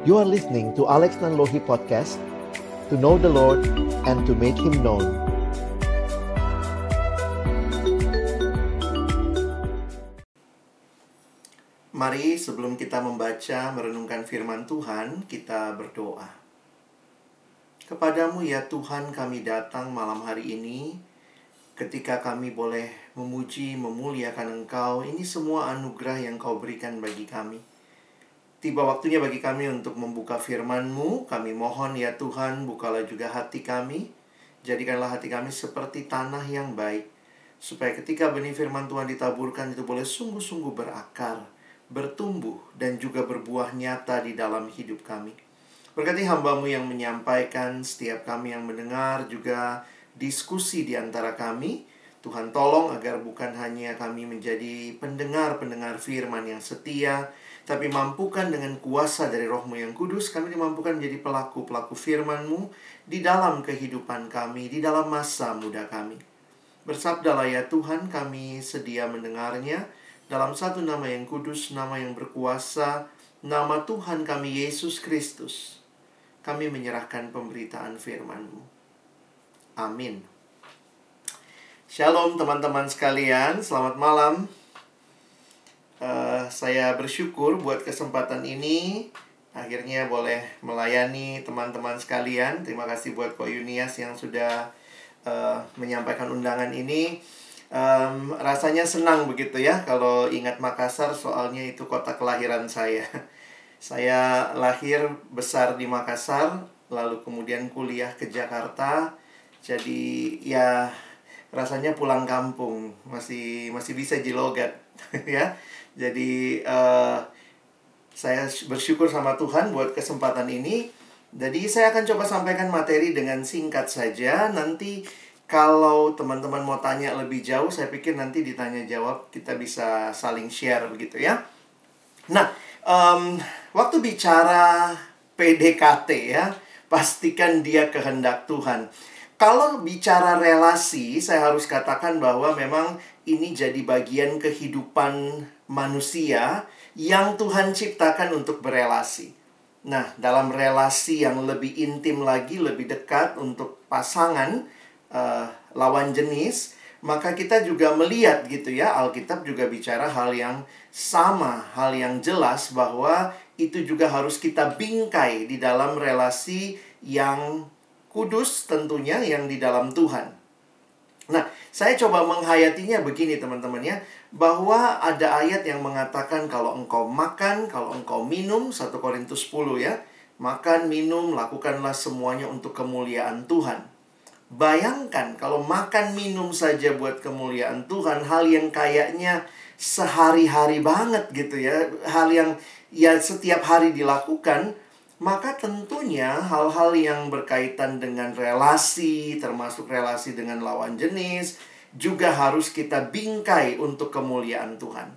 You are listening to Alex Nanlohi Podcast To know the Lord and to make Him known Mari sebelum kita membaca merenungkan firman Tuhan, kita berdoa. Kepadamu ya Tuhan kami datang malam hari ini ketika kami boleh memuji, memuliakan Engkau. Ini semua anugerah yang Kau berikan bagi kami. Tiba waktunya bagi kami untuk membuka firman-Mu. Kami mohon ya Tuhan, bukalah juga hati kami. Jadikanlah hati kami seperti tanah yang baik. Supaya ketika benih firman Tuhan ditaburkan itu boleh sungguh-sungguh berakar bertumbuh dan juga berbuah nyata di dalam hidup kami. Berkati hambamu yang menyampaikan, setiap kami yang mendengar, juga diskusi di antara kami. Tuhan tolong agar bukan hanya kami menjadi pendengar-pendengar firman yang setia, tapi mampukan dengan kuasa dari rohmu yang kudus, kami dimampukan menjadi pelaku-pelaku firmanmu di dalam kehidupan kami, di dalam masa muda kami. Bersabdalah ya Tuhan, kami sedia mendengarnya, dalam satu nama yang kudus, nama yang berkuasa, nama Tuhan kami Yesus Kristus. Kami menyerahkan pemberitaan firman-Mu. Amin. Shalom teman-teman sekalian, selamat malam. Uh, saya bersyukur buat kesempatan ini. Akhirnya boleh melayani teman-teman sekalian. Terima kasih buat Ko Yunias yang sudah uh, menyampaikan undangan ini um, rasanya senang begitu ya kalau ingat Makassar soalnya itu kota kelahiran saya. Saya lahir besar di Makassar, lalu kemudian kuliah ke Jakarta. Jadi ya rasanya pulang kampung, masih masih bisa jilogat ya. Jadi uh, saya bersyukur sama Tuhan buat kesempatan ini. Jadi saya akan coba sampaikan materi dengan singkat saja. Nanti kalau teman-teman mau tanya lebih jauh, saya pikir nanti ditanya jawab kita bisa saling share begitu ya. Nah, um, waktu bicara PDKT ya, pastikan dia kehendak Tuhan. Kalau bicara relasi, saya harus katakan bahwa memang ini jadi bagian kehidupan manusia yang Tuhan ciptakan untuk berelasi. Nah, dalam relasi yang lebih intim lagi, lebih dekat untuk pasangan, uh, lawan jenis, maka kita juga melihat gitu ya, Alkitab juga bicara hal yang sama, hal yang jelas bahwa itu juga harus kita bingkai di dalam relasi yang kudus tentunya yang di dalam Tuhan. Nah, saya coba menghayatinya begini teman-teman ya, bahwa ada ayat yang mengatakan kalau engkau makan, kalau engkau minum, 1 Korintus 10 ya, makan, minum, lakukanlah semuanya untuk kemuliaan Tuhan. Bayangkan kalau makan minum saja buat kemuliaan Tuhan, hal yang kayaknya sehari-hari banget gitu ya, hal yang ya setiap hari dilakukan, maka tentunya hal-hal yang berkaitan dengan relasi, termasuk relasi dengan lawan jenis, juga harus kita bingkai untuk kemuliaan Tuhan.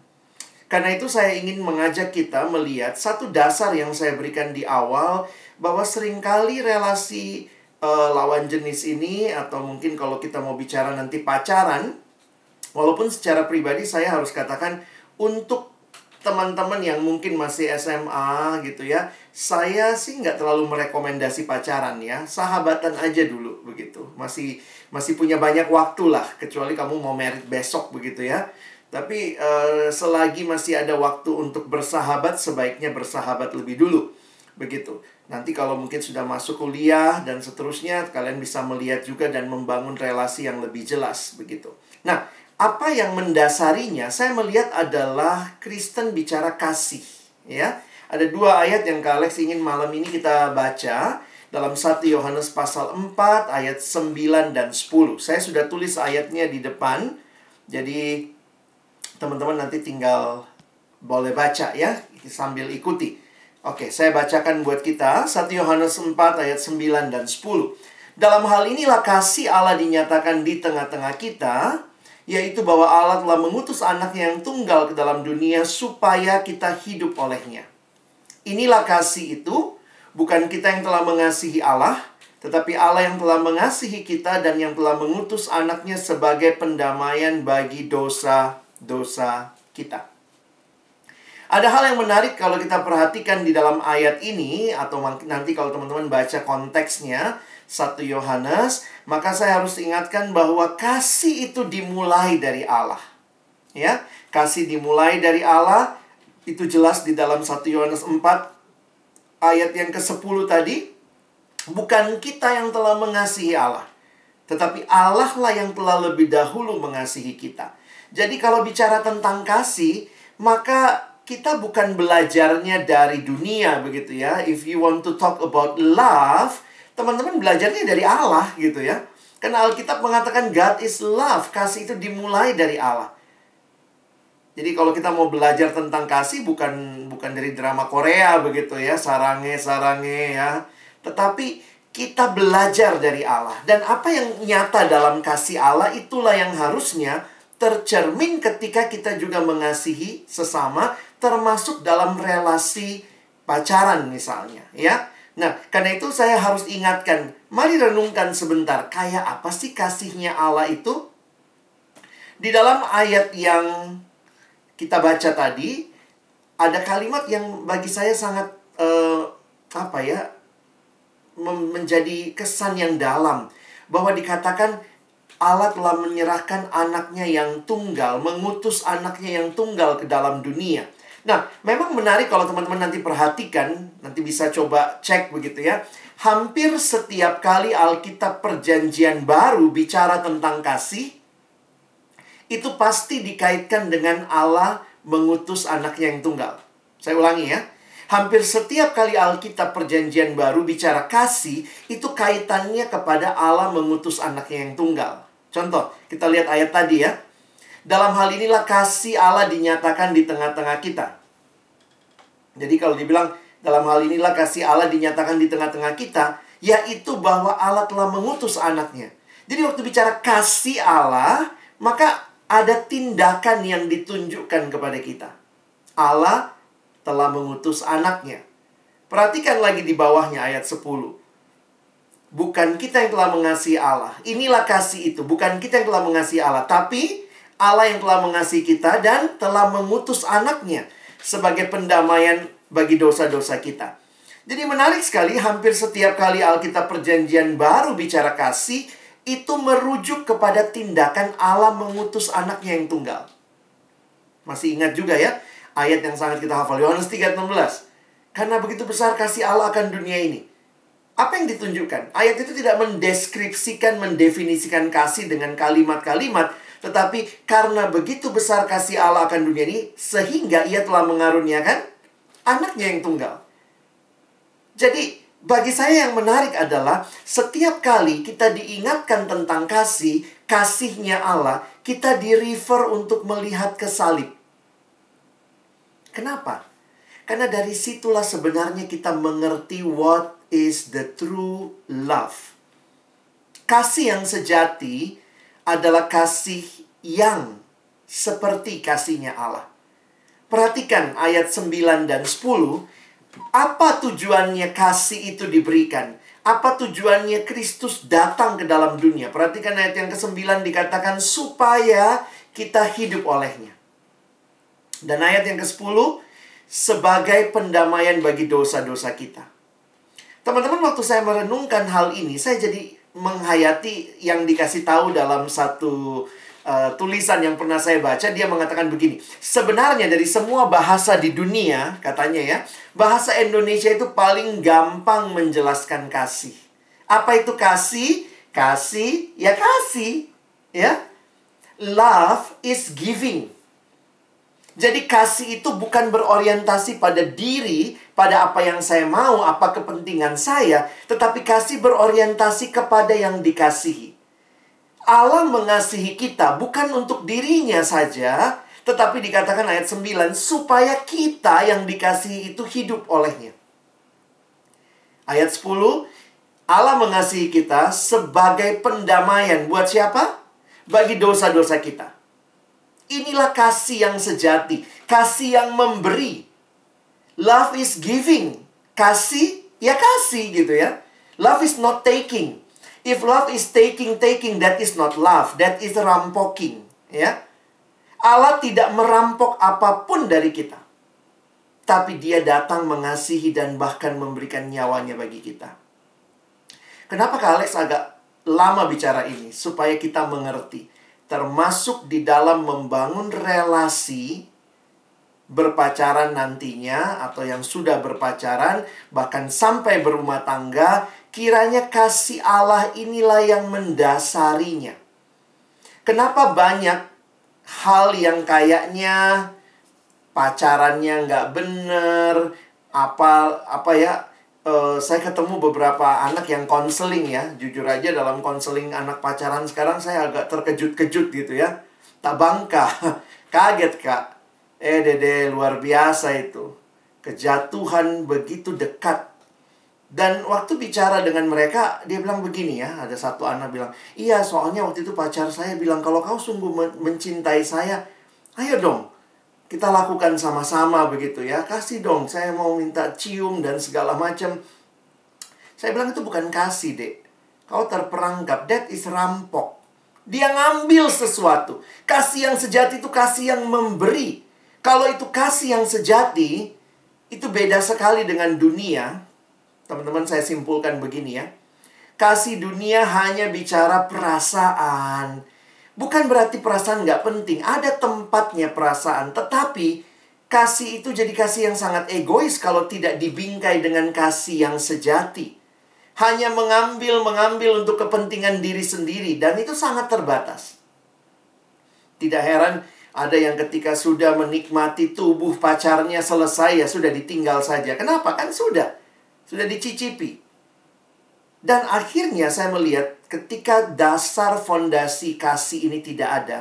Karena itu saya ingin mengajak kita melihat satu dasar yang saya berikan di awal bahwa sering kali relasi uh, lawan jenis ini atau mungkin kalau kita mau bicara nanti pacaran walaupun secara pribadi saya harus katakan untuk teman-teman yang mungkin masih SMA gitu ya saya sih nggak terlalu merekomendasi pacaran ya sahabatan aja dulu begitu masih masih punya banyak waktu lah kecuali kamu mau merit besok begitu ya tapi uh, selagi masih ada waktu untuk bersahabat sebaiknya bersahabat lebih dulu begitu. Nanti kalau mungkin sudah masuk kuliah dan seterusnya, kalian bisa melihat juga dan membangun relasi yang lebih jelas begitu. Nah, apa yang mendasarinya? Saya melihat adalah Kristen bicara kasih, ya. Ada dua ayat yang Kak Alex ingin malam ini kita baca dalam 1 Yohanes pasal 4 ayat 9 dan 10. Saya sudah tulis ayatnya di depan. Jadi teman-teman nanti tinggal boleh baca ya sambil ikuti. Oke, saya bacakan buat kita 1 Yohanes 4 ayat 9 dan 10. Dalam hal inilah kasih Allah dinyatakan di tengah-tengah kita, yaitu bahwa Allah telah mengutus anaknya yang tunggal ke dalam dunia supaya kita hidup olehnya. Inilah kasih itu, bukan kita yang telah mengasihi Allah, tetapi Allah yang telah mengasihi kita dan yang telah mengutus anaknya sebagai pendamaian bagi dosa-dosa kita. Ada hal yang menarik kalau kita perhatikan di dalam ayat ini atau nanti kalau teman-teman baca konteksnya 1 Yohanes, maka saya harus ingatkan bahwa kasih itu dimulai dari Allah. Ya, kasih dimulai dari Allah itu jelas di dalam 1 Yohanes 4 ayat yang ke-10 tadi. Bukan kita yang telah mengasihi Allah, tetapi Allah lah yang telah lebih dahulu mengasihi kita. Jadi kalau bicara tentang kasih, maka kita bukan belajarnya dari dunia begitu ya. If you want to talk about love, teman-teman belajarnya dari Allah gitu ya. Karena Alkitab mengatakan God is love, kasih itu dimulai dari Allah. Jadi kalau kita mau belajar tentang kasih bukan bukan dari drama Korea begitu ya, sarange sarange ya. Tetapi kita belajar dari Allah dan apa yang nyata dalam kasih Allah itulah yang harusnya tercermin ketika kita juga mengasihi sesama termasuk dalam relasi pacaran misalnya, ya. Nah, karena itu saya harus ingatkan, mari renungkan sebentar, kayak apa sih kasihnya Allah itu? Di dalam ayat yang kita baca tadi, ada kalimat yang bagi saya sangat uh, apa ya, menjadi kesan yang dalam bahwa dikatakan Allah telah menyerahkan anaknya yang tunggal, mengutus anaknya yang tunggal ke dalam dunia. Nah, memang menarik kalau teman-teman nanti perhatikan, nanti bisa coba cek begitu ya. Hampir setiap kali Alkitab Perjanjian Baru bicara tentang kasih, itu pasti dikaitkan dengan Allah mengutus anaknya yang tunggal. Saya ulangi ya. Hampir setiap kali Alkitab Perjanjian Baru bicara kasih, itu kaitannya kepada Allah mengutus anaknya yang tunggal. Contoh, kita lihat ayat tadi ya. Dalam hal inilah kasih Allah dinyatakan di tengah-tengah kita. Jadi kalau dibilang dalam hal inilah kasih Allah dinyatakan di tengah-tengah kita, yaitu bahwa Allah telah mengutus anaknya. Jadi waktu bicara kasih Allah, maka ada tindakan yang ditunjukkan kepada kita. Allah telah mengutus anaknya. Perhatikan lagi di bawahnya ayat 10. Bukan kita yang telah mengasihi Allah. Inilah kasih itu. Bukan kita yang telah mengasihi Allah. Tapi Allah yang telah mengasihi kita dan telah mengutus anaknya sebagai pendamaian bagi dosa-dosa kita. Jadi menarik sekali hampir setiap kali Alkitab perjanjian baru bicara kasih itu merujuk kepada tindakan Allah mengutus anaknya yang tunggal. Masih ingat juga ya ayat yang sangat kita hafal Yohanes 3:16. Karena begitu besar kasih Allah akan dunia ini. Apa yang ditunjukkan? Ayat itu tidak mendeskripsikan, mendefinisikan kasih dengan kalimat-kalimat, tetapi karena begitu besar kasih Allah akan dunia ini, sehingga ia telah mengaruniakan anaknya yang tunggal. Jadi, bagi saya yang menarik adalah setiap kali kita diingatkan tentang kasih, kasihnya Allah, kita di-refer untuk melihat ke salib. Kenapa? Karena dari situlah sebenarnya kita mengerti what is the true love. Kasih yang sejati adalah kasih yang seperti kasihnya Allah. Perhatikan ayat 9 dan 10. Apa tujuannya kasih itu diberikan? Apa tujuannya Kristus datang ke dalam dunia? Perhatikan ayat yang ke-9 dikatakan supaya kita hidup olehnya. Dan ayat yang ke-10 sebagai pendamaian bagi dosa-dosa kita. Teman-teman waktu saya merenungkan hal ini, saya jadi menghayati yang dikasih tahu dalam satu uh, tulisan yang pernah saya baca dia mengatakan begini sebenarnya dari semua bahasa di dunia katanya ya bahasa Indonesia itu paling gampang menjelaskan kasih. Apa itu kasih? Kasih ya kasih ya. Love is giving. Jadi kasih itu bukan berorientasi pada diri, pada apa yang saya mau, apa kepentingan saya, tetapi kasih berorientasi kepada yang dikasihi. Allah mengasihi kita bukan untuk dirinya saja, tetapi dikatakan ayat 9 supaya kita yang dikasihi itu hidup olehnya. Ayat 10, Allah mengasihi kita sebagai pendamaian buat siapa? Bagi dosa-dosa kita. Inilah kasih yang sejati, kasih yang memberi. Love is giving. Kasih, ya kasih gitu ya. Love is not taking. If love is taking, taking, that is not love. That is rampoking. Ya. Allah tidak merampok apa pun dari kita. tetapi dia datang mengasihi dan bahkan memberikan nyawanya bagi kita. Kenapa Kak Alex agak lama bicara ini? Supaya kita mengerti. Termasuk di dalam membangun relasi berpacaran nantinya atau yang sudah berpacaran bahkan sampai berumah tangga kiranya kasih Allah inilah yang mendasarinya. Kenapa banyak hal yang kayaknya pacarannya nggak bener? Apa apa ya? Uh, saya ketemu beberapa anak yang konseling ya. Jujur aja dalam konseling anak pacaran sekarang saya agak terkejut-kejut gitu ya. Tak bangka. Kaget kak eh dede luar biasa itu kejatuhan begitu dekat dan waktu bicara dengan mereka, dia bilang begini ya, ada satu anak bilang, iya soalnya waktu itu pacar saya bilang, kalau kau sungguh mencintai saya, ayo dong, kita lakukan sama-sama begitu ya. Kasih dong, saya mau minta cium dan segala macam. Saya bilang itu bukan kasih, Dek. Kau terperangkap, that is rampok. Dia ngambil sesuatu. Kasih yang sejati itu kasih yang memberi. Kalau itu kasih yang sejati, itu beda sekali dengan dunia. Teman-teman saya simpulkan begini ya. Kasih dunia hanya bicara perasaan, Bukan berarti perasaan nggak penting. Ada tempatnya perasaan. Tetapi kasih itu jadi kasih yang sangat egois kalau tidak dibingkai dengan kasih yang sejati. Hanya mengambil-mengambil untuk kepentingan diri sendiri. Dan itu sangat terbatas. Tidak heran ada yang ketika sudah menikmati tubuh pacarnya selesai ya sudah ditinggal saja. Kenapa? Kan sudah. Sudah dicicipi. Dan akhirnya saya melihat ketika dasar fondasi kasih ini tidak ada,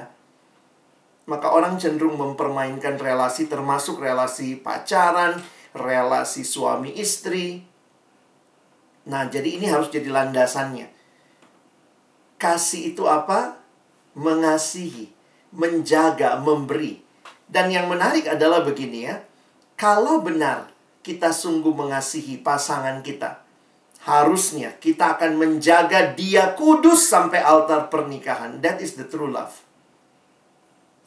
maka orang cenderung mempermainkan relasi termasuk relasi pacaran, relasi suami istri. Nah, jadi ini harus jadi landasannya. Kasih itu apa? Mengasihi, menjaga, memberi. Dan yang menarik adalah begini ya. Kalau benar kita sungguh mengasihi pasangan kita, harusnya kita akan menjaga dia kudus sampai altar pernikahan. That is the true love.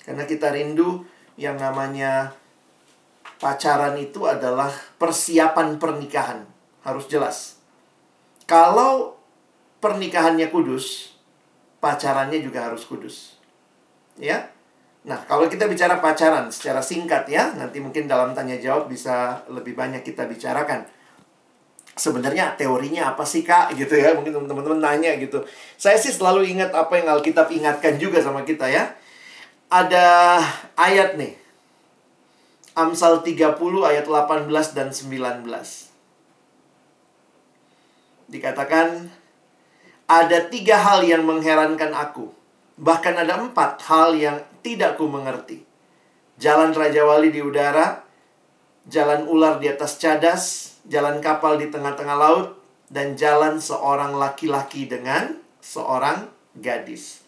Karena kita rindu yang namanya pacaran itu adalah persiapan pernikahan. Harus jelas. Kalau pernikahannya kudus, pacarannya juga harus kudus. Ya? Nah, kalau kita bicara pacaran secara singkat ya, nanti mungkin dalam tanya jawab bisa lebih banyak kita bicarakan. Sebenarnya teorinya apa sih kak? Gitu ya mungkin teman-teman nanya gitu. Saya sih selalu ingat apa yang Alkitab ingatkan juga sama kita ya. Ada ayat nih. Amsal 30 ayat 18 dan 19 dikatakan ada tiga hal yang mengherankan aku bahkan ada empat hal yang tidak ku mengerti jalan Raja Wali di udara jalan ular di atas cadas jalan kapal di tengah-tengah laut, dan jalan seorang laki-laki dengan seorang gadis.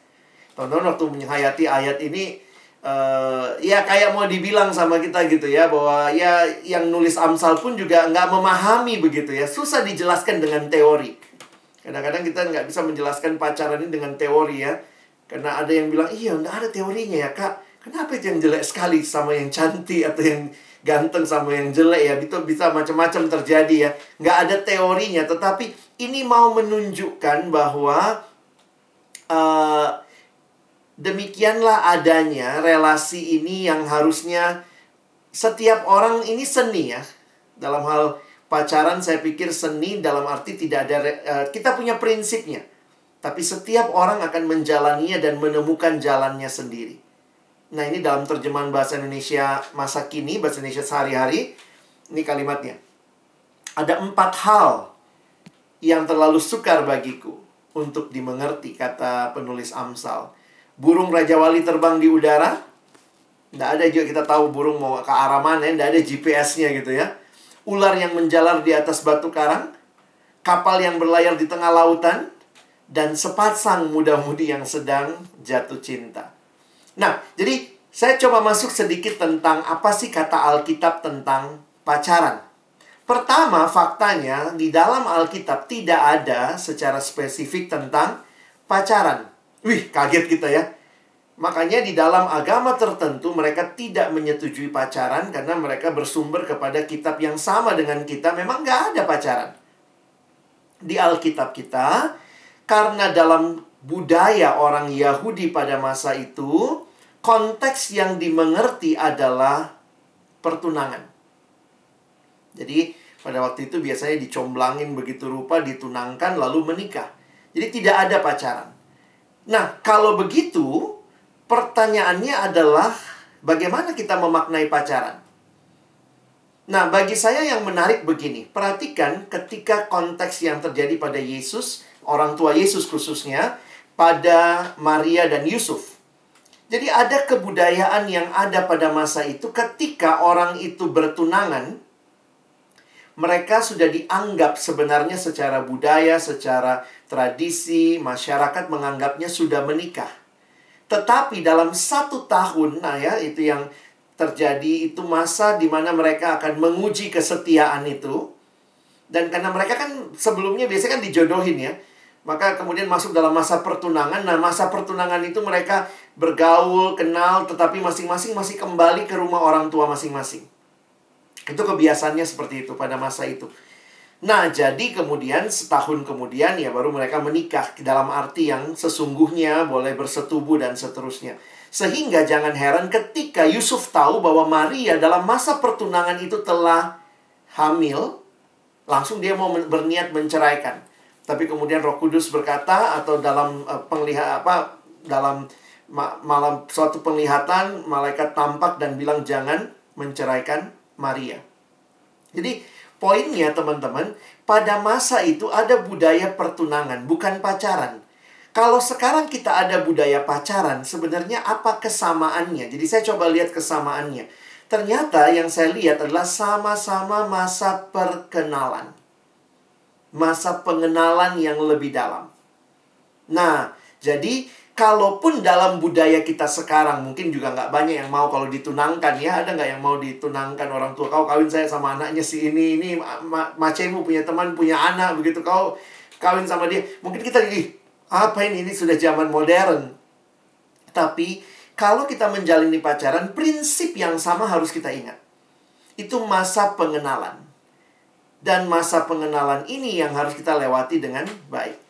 Teman-teman waktu menghayati ayat ini, uh, ya kayak mau dibilang sama kita gitu ya, bahwa ya yang nulis Amsal pun juga nggak memahami begitu ya. Susah dijelaskan dengan teori. Kadang-kadang kita nggak bisa menjelaskan pacaran ini dengan teori ya. Karena ada yang bilang, iya nggak ada teorinya ya kak. Kenapa itu yang jelek sekali sama yang cantik atau yang ganteng sama yang jelek ya? Itu bisa macam-macam terjadi ya. Nggak ada teorinya tetapi ini mau menunjukkan bahwa uh, demikianlah adanya relasi ini yang harusnya setiap orang ini seni ya. Dalam hal pacaran saya pikir seni dalam arti tidak ada uh, kita punya prinsipnya tapi setiap orang akan menjalaninya dan menemukan jalannya sendiri Nah, ini dalam terjemahan bahasa Indonesia masa kini, bahasa Indonesia sehari-hari. Ini kalimatnya. Ada empat hal yang terlalu sukar bagiku untuk dimengerti, kata penulis Amsal. Burung Raja Wali terbang di udara. Tidak ada juga kita tahu burung mau ke arah mana, tidak ada GPS-nya gitu ya. Ular yang menjalar di atas batu karang. Kapal yang berlayar di tengah lautan. Dan sepasang muda-mudi yang sedang jatuh cinta. Nah, jadi saya coba masuk sedikit tentang apa sih kata Alkitab tentang pacaran. Pertama, faktanya di dalam Alkitab tidak ada secara spesifik tentang pacaran. Wih, kaget kita ya. Makanya di dalam agama tertentu mereka tidak menyetujui pacaran karena mereka bersumber kepada kitab yang sama dengan kita. Memang nggak ada pacaran. Di Alkitab kita, karena dalam budaya orang Yahudi pada masa itu, konteks yang dimengerti adalah pertunangan. Jadi pada waktu itu biasanya dicomblangin begitu rupa, ditunangkan lalu menikah. Jadi tidak ada pacaran. Nah, kalau begitu, pertanyaannya adalah bagaimana kita memaknai pacaran? Nah, bagi saya yang menarik begini, perhatikan ketika konteks yang terjadi pada Yesus, orang tua Yesus khususnya, pada Maria dan Yusuf. Jadi ada kebudayaan yang ada pada masa itu ketika orang itu bertunangan, mereka sudah dianggap sebenarnya secara budaya, secara tradisi, masyarakat menganggapnya sudah menikah. Tetapi dalam satu tahun, nah ya, itu yang terjadi itu masa di mana mereka akan menguji kesetiaan itu. Dan karena mereka kan sebelumnya biasanya kan dijodohin ya. Maka kemudian masuk dalam masa pertunangan. Nah, masa pertunangan itu mereka bergaul, kenal, tetapi masing-masing masih kembali ke rumah orang tua masing-masing. Itu kebiasaannya seperti itu pada masa itu. Nah, jadi kemudian setahun kemudian ya baru mereka menikah dalam arti yang sesungguhnya boleh bersetubuh dan seterusnya. Sehingga jangan heran ketika Yusuf tahu bahwa Maria dalam masa pertunangan itu telah hamil, langsung dia mau berniat menceraikan. Tapi kemudian Roh Kudus berkata atau dalam uh, eh, penglihat apa dalam ma malam suatu penglihatan malaikat tampak dan bilang jangan menceraikan Maria. Jadi Poinnya teman-teman, pada masa itu ada budaya pertunangan, bukan pacaran. Kalau sekarang kita ada budaya pacaran, sebenarnya apa kesamaannya? Jadi saya coba lihat kesamaannya. Ternyata yang saya lihat adalah sama-sama masa perkenalan. Masa pengenalan yang lebih dalam. Nah, jadi kalaupun dalam budaya kita sekarang mungkin juga nggak banyak yang mau kalau ditunangkan ya. Ada nggak yang mau ditunangkan orang tua? Kau kawin saya sama anaknya si ini ini ma macemu punya teman punya anak begitu. Kau kawin sama dia. Mungkin kita ih apa ini? Ini sudah zaman modern. Tapi kalau kita menjalani pacaran prinsip yang sama harus kita ingat. Itu masa pengenalan dan masa pengenalan ini yang harus kita lewati dengan baik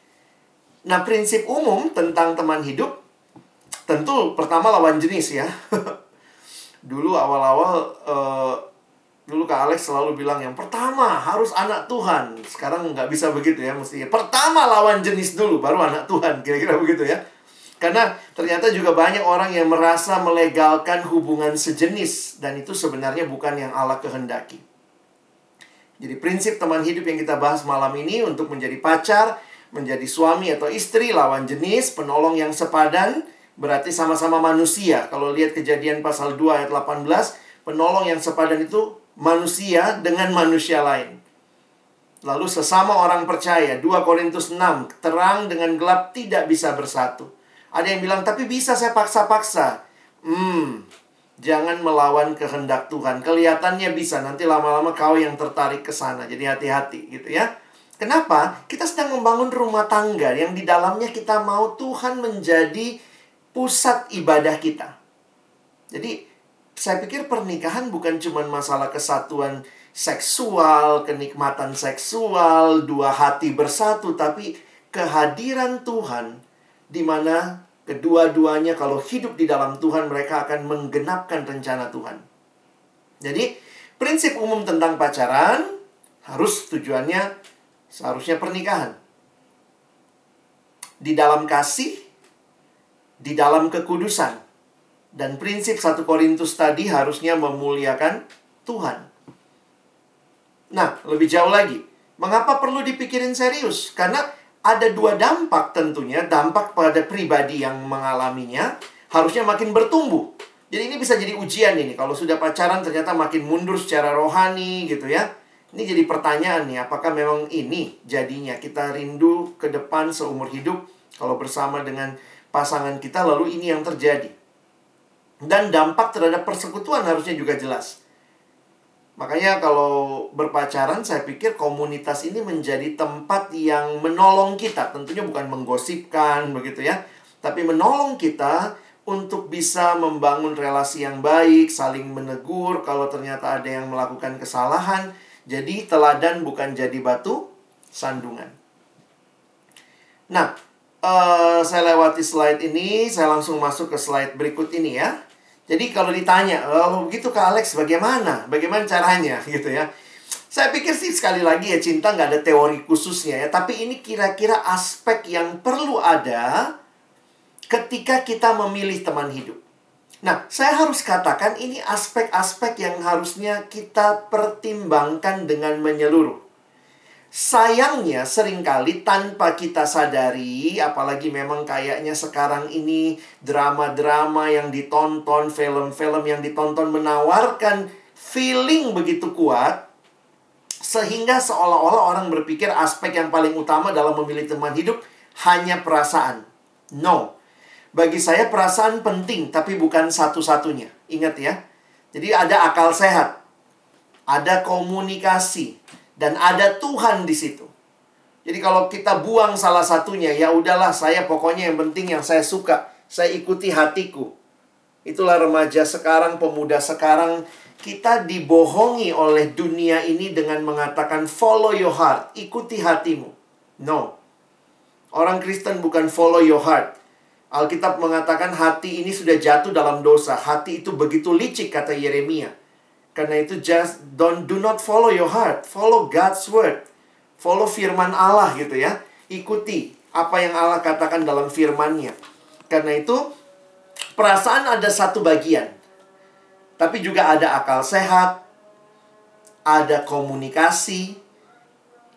Nah, prinsip umum tentang teman hidup tentu pertama lawan jenis ya. dulu awal-awal uh, dulu Kak Alex selalu bilang yang pertama harus anak Tuhan. Sekarang nggak bisa begitu ya mestinya. Pertama lawan jenis dulu baru anak Tuhan. Kira-kira begitu ya. Karena ternyata juga banyak orang yang merasa melegalkan hubungan sejenis dan itu sebenarnya bukan yang Allah kehendaki. Jadi prinsip teman hidup yang kita bahas malam ini untuk menjadi pacar menjadi suami atau istri lawan jenis, penolong yang sepadan, berarti sama-sama manusia. Kalau lihat kejadian pasal 2 ayat 18, penolong yang sepadan itu manusia dengan manusia lain. Lalu sesama orang percaya, 2 Korintus 6, terang dengan gelap tidak bisa bersatu. Ada yang bilang, tapi bisa saya paksa-paksa. Hmm, jangan melawan kehendak Tuhan. Kelihatannya bisa, nanti lama-lama kau yang tertarik ke sana. Jadi hati-hati gitu ya. Kenapa? Kita sedang membangun rumah tangga yang di dalamnya kita mau Tuhan menjadi pusat ibadah kita. Jadi, saya pikir pernikahan bukan cuma masalah kesatuan seksual, kenikmatan seksual, dua hati bersatu, tapi kehadiran Tuhan di mana kedua-duanya kalau hidup di dalam Tuhan mereka akan menggenapkan rencana Tuhan. Jadi, prinsip umum tentang pacaran harus tujuannya Seharusnya pernikahan. Di dalam kasih, di dalam kekudusan. Dan prinsip satu Korintus tadi harusnya memuliakan Tuhan. Nah, lebih jauh lagi. Mengapa perlu dipikirin serius? Karena ada dua dampak tentunya. Dampak pada pribadi yang mengalaminya harusnya makin bertumbuh. Jadi ini bisa jadi ujian ini. Kalau sudah pacaran ternyata makin mundur secara rohani gitu ya ini jadi pertanyaan nih, apakah memang ini jadinya kita rindu ke depan seumur hidup kalau bersama dengan pasangan kita lalu ini yang terjadi. Dan dampak terhadap persekutuan harusnya juga jelas. Makanya kalau berpacaran saya pikir komunitas ini menjadi tempat yang menolong kita. Tentunya bukan menggosipkan begitu ya. Tapi menolong kita untuk bisa membangun relasi yang baik, saling menegur kalau ternyata ada yang melakukan kesalahan. Jadi teladan bukan jadi batu sandungan. Nah, uh, saya lewati slide ini, saya langsung masuk ke slide berikut ini ya. Jadi kalau ditanya, oh begitu Kak Alex bagaimana? Bagaimana caranya gitu ya. Saya pikir sih sekali lagi ya cinta nggak ada teori khususnya ya. Tapi ini kira-kira aspek yang perlu ada ketika kita memilih teman hidup. Nah, saya harus katakan ini aspek-aspek yang harusnya kita pertimbangkan dengan menyeluruh. Sayangnya sering kali tanpa kita sadari, apalagi memang kayaknya sekarang ini drama-drama yang ditonton, film-film yang ditonton menawarkan feeling begitu kuat, sehingga seolah-olah orang berpikir aspek yang paling utama dalam memilih teman hidup hanya perasaan. No, bagi saya perasaan penting, tapi bukan satu-satunya. Ingat ya. Jadi ada akal sehat, ada komunikasi, dan ada Tuhan di situ. Jadi kalau kita buang salah satunya, ya udahlah saya pokoknya yang penting yang saya suka, saya ikuti hatiku. Itulah remaja sekarang, pemuda sekarang, kita dibohongi oleh dunia ini dengan mengatakan follow your heart, ikuti hatimu. No. Orang Kristen bukan follow your heart, Alkitab mengatakan hati ini sudah jatuh dalam dosa. Hati itu begitu licik kata Yeremia. Karena itu just don't do not follow your heart, follow God's word. Follow firman Allah gitu ya. Ikuti apa yang Allah katakan dalam firman-Nya. Karena itu perasaan ada satu bagian. Tapi juga ada akal sehat, ada komunikasi,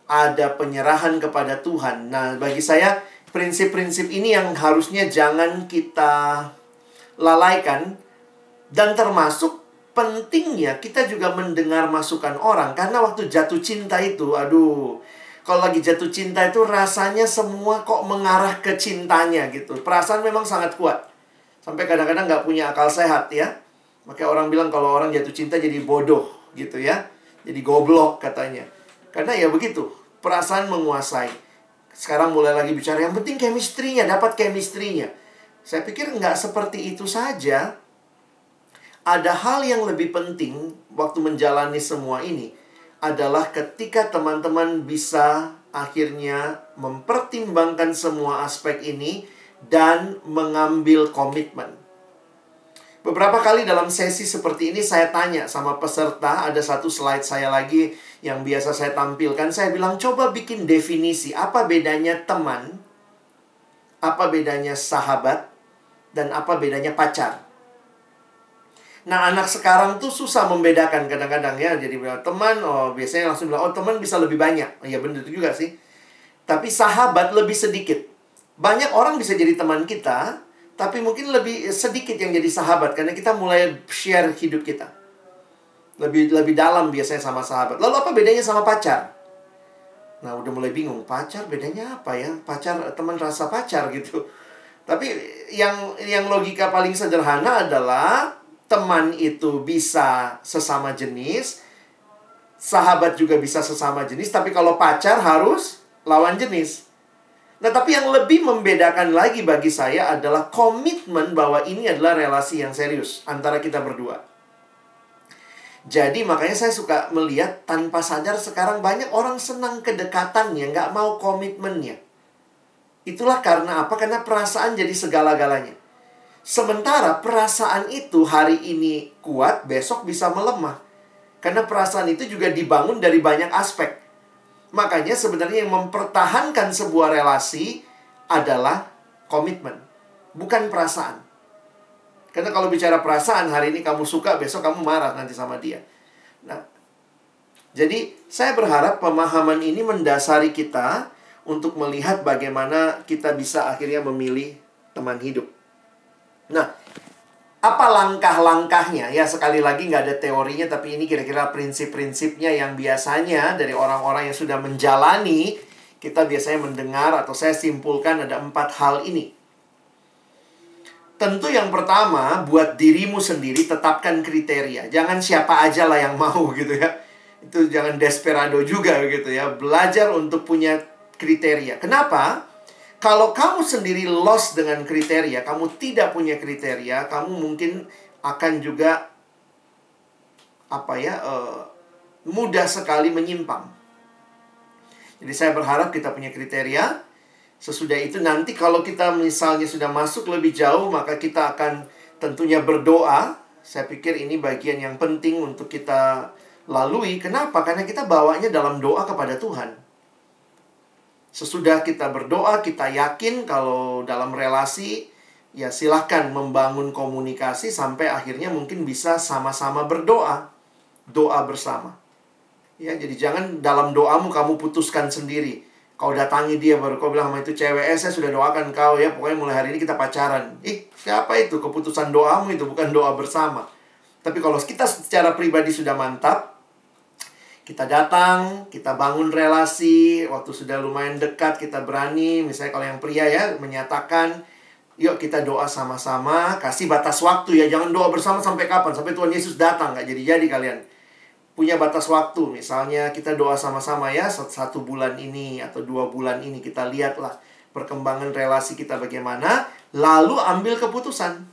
ada penyerahan kepada Tuhan. Nah, bagi saya prinsip-prinsip ini yang harusnya jangan kita lalaikan dan termasuk pentingnya kita juga mendengar masukan orang. Karena waktu jatuh cinta itu aduh kalau lagi jatuh cinta itu rasanya semua kok mengarah ke cintanya gitu. Perasaan memang sangat kuat. Sampai kadang-kadang nggak punya akal sehat ya. Makanya orang bilang kalau orang jatuh cinta jadi bodoh gitu ya. Jadi goblok katanya. Karena ya begitu perasaan menguasai. Sekarang mulai lagi bicara yang penting chemistry-nya, dapat chemistry-nya. Saya pikir nggak seperti itu saja. Ada hal yang lebih penting waktu menjalani semua ini adalah ketika teman-teman bisa akhirnya mempertimbangkan semua aspek ini dan mengambil komitmen. Beberapa kali dalam sesi seperti ini saya tanya sama peserta, ada satu slide saya lagi yang biasa saya tampilkan, saya bilang coba bikin definisi apa bedanya teman, apa bedanya sahabat, dan apa bedanya pacar. Nah, anak sekarang tuh susah membedakan kadang-kadang ya. Jadi bilang teman, oh biasanya langsung bilang, oh teman bisa lebih banyak. Iya benar itu juga sih. Tapi sahabat lebih sedikit. Banyak orang bisa jadi teman kita, tapi mungkin lebih sedikit yang jadi sahabat karena kita mulai share hidup kita. Lebih lebih dalam biasanya sama sahabat. Lalu apa bedanya sama pacar? Nah, udah mulai bingung. Pacar bedanya apa ya? Pacar teman rasa pacar gitu. Tapi yang yang logika paling sederhana adalah teman itu bisa sesama jenis, sahabat juga bisa sesama jenis, tapi kalau pacar harus lawan jenis. Nah, tapi yang lebih membedakan lagi bagi saya adalah komitmen bahwa ini adalah relasi yang serius antara kita berdua. Jadi makanya saya suka melihat tanpa sadar sekarang banyak orang senang kedekatannya, nggak mau komitmennya. Itulah karena apa? Karena perasaan jadi segala-galanya. Sementara perasaan itu hari ini kuat, besok bisa melemah. Karena perasaan itu juga dibangun dari banyak aspek. Makanya sebenarnya yang mempertahankan sebuah relasi adalah komitmen, bukan perasaan. Karena kalau bicara perasaan, hari ini kamu suka, besok kamu marah nanti sama dia. Nah, jadi saya berharap pemahaman ini mendasari kita untuk melihat bagaimana kita bisa akhirnya memilih teman hidup. Nah, apa langkah-langkahnya? Ya sekali lagi nggak ada teorinya tapi ini kira-kira prinsip-prinsipnya yang biasanya dari orang-orang yang sudah menjalani kita biasanya mendengar atau saya simpulkan ada empat hal ini. Tentu yang pertama buat dirimu sendiri tetapkan kriteria. Jangan siapa aja lah yang mau gitu ya. Itu jangan desperado juga gitu ya. Belajar untuk punya kriteria. Kenapa? Kalau kamu sendiri lost dengan kriteria, kamu tidak punya kriteria, kamu mungkin akan juga apa ya uh, mudah sekali menyimpang. Jadi saya berharap kita punya kriteria. Sesudah itu nanti kalau kita misalnya sudah masuk lebih jauh, maka kita akan tentunya berdoa. Saya pikir ini bagian yang penting untuk kita lalui. Kenapa? Karena kita bawanya dalam doa kepada Tuhan. Sesudah kita berdoa, kita yakin kalau dalam relasi, ya silahkan membangun komunikasi sampai akhirnya mungkin bisa sama-sama berdoa. Doa bersama. Ya, jadi jangan dalam doamu kamu putuskan sendiri. Kau datangi dia baru kau bilang sama itu cewek, eh, saya sudah doakan kau ya, pokoknya mulai hari ini kita pacaran. Ih, siapa itu? Keputusan doamu itu bukan doa bersama. Tapi kalau kita secara pribadi sudah mantap, kita datang, kita bangun relasi, waktu sudah lumayan dekat kita berani, misalnya kalau yang pria ya menyatakan, yuk kita doa sama-sama, kasih batas waktu ya, jangan doa bersama sampai kapan, sampai Tuhan Yesus datang, nggak jadi-jadi kalian. Punya batas waktu, misalnya kita doa sama-sama ya, satu bulan ini atau dua bulan ini kita lihatlah perkembangan relasi kita bagaimana, lalu ambil keputusan.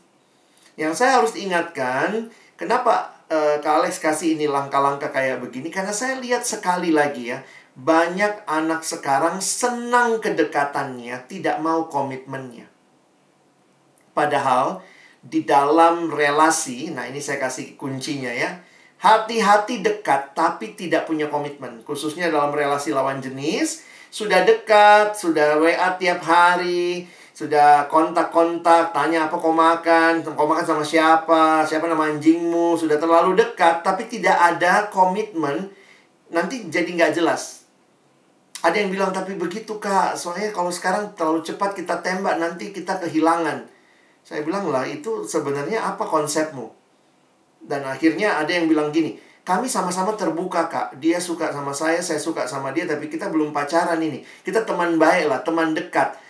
Yang saya harus ingatkan, kenapa uh, Kak Alex kasih ini langkah-langkah kayak begini karena saya lihat sekali lagi ya banyak anak sekarang senang kedekatannya, tidak mau komitmennya. Padahal di dalam relasi, nah ini saya kasih kuncinya ya. Hati-hati dekat tapi tidak punya komitmen, khususnya dalam relasi lawan jenis. Sudah dekat, sudah WA tiap hari, sudah kontak-kontak, tanya apa kau makan, kau makan sama siapa, siapa nama anjingmu, sudah terlalu dekat, tapi tidak ada komitmen, nanti jadi nggak jelas. Ada yang bilang, tapi begitu kak, soalnya kalau sekarang terlalu cepat kita tembak, nanti kita kehilangan. Saya bilang lah, itu sebenarnya apa konsepmu? Dan akhirnya ada yang bilang gini, kami sama-sama terbuka kak, dia suka sama saya, saya suka sama dia, tapi kita belum pacaran ini. Kita teman baik lah, teman dekat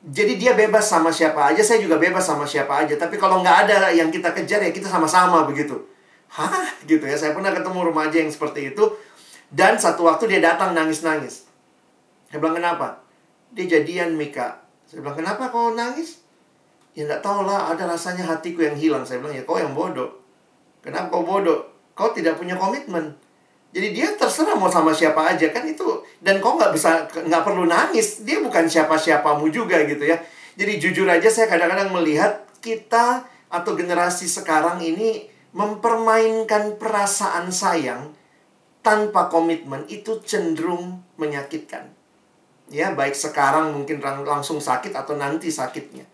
jadi dia bebas sama siapa aja, saya juga bebas sama siapa aja. Tapi kalau nggak ada yang kita kejar ya kita sama-sama begitu. Hah? Gitu ya. Saya pernah ketemu remaja yang seperti itu. Dan satu waktu dia datang nangis-nangis. Saya bilang kenapa? Dia jadian Mika. Saya bilang kenapa kau nangis? Ya nggak tahu lah, ada rasanya hatiku yang hilang. Saya bilang ya kau yang bodoh. Kenapa kau bodoh? Kau tidak punya komitmen. Jadi dia terserah mau sama siapa aja kan itu dan kau nggak bisa nggak perlu nangis dia bukan siapa-siapamu juga gitu ya. Jadi jujur aja saya kadang-kadang melihat kita atau generasi sekarang ini mempermainkan perasaan sayang tanpa komitmen itu cenderung menyakitkan. Ya, baik sekarang mungkin langsung sakit atau nanti sakitnya.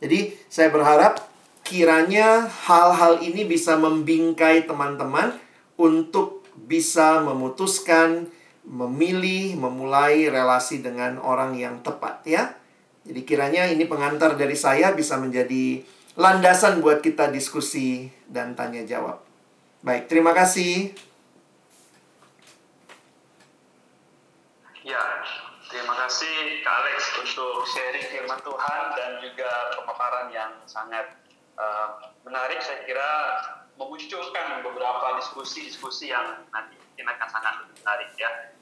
Jadi, saya berharap kiranya hal-hal ini bisa membingkai teman-teman untuk bisa memutuskan, memilih, memulai relasi dengan orang yang tepat ya. Jadi kiranya ini pengantar dari saya bisa menjadi landasan buat kita diskusi dan tanya jawab. Baik, terima kasih. Ya, terima kasih Kak Alex untuk sharing firman Tuhan dan juga pemaparan yang sangat uh, menarik. Saya kira memunculkan beberapa diskusi-diskusi yang nanti mungkin akan sangat menarik ya.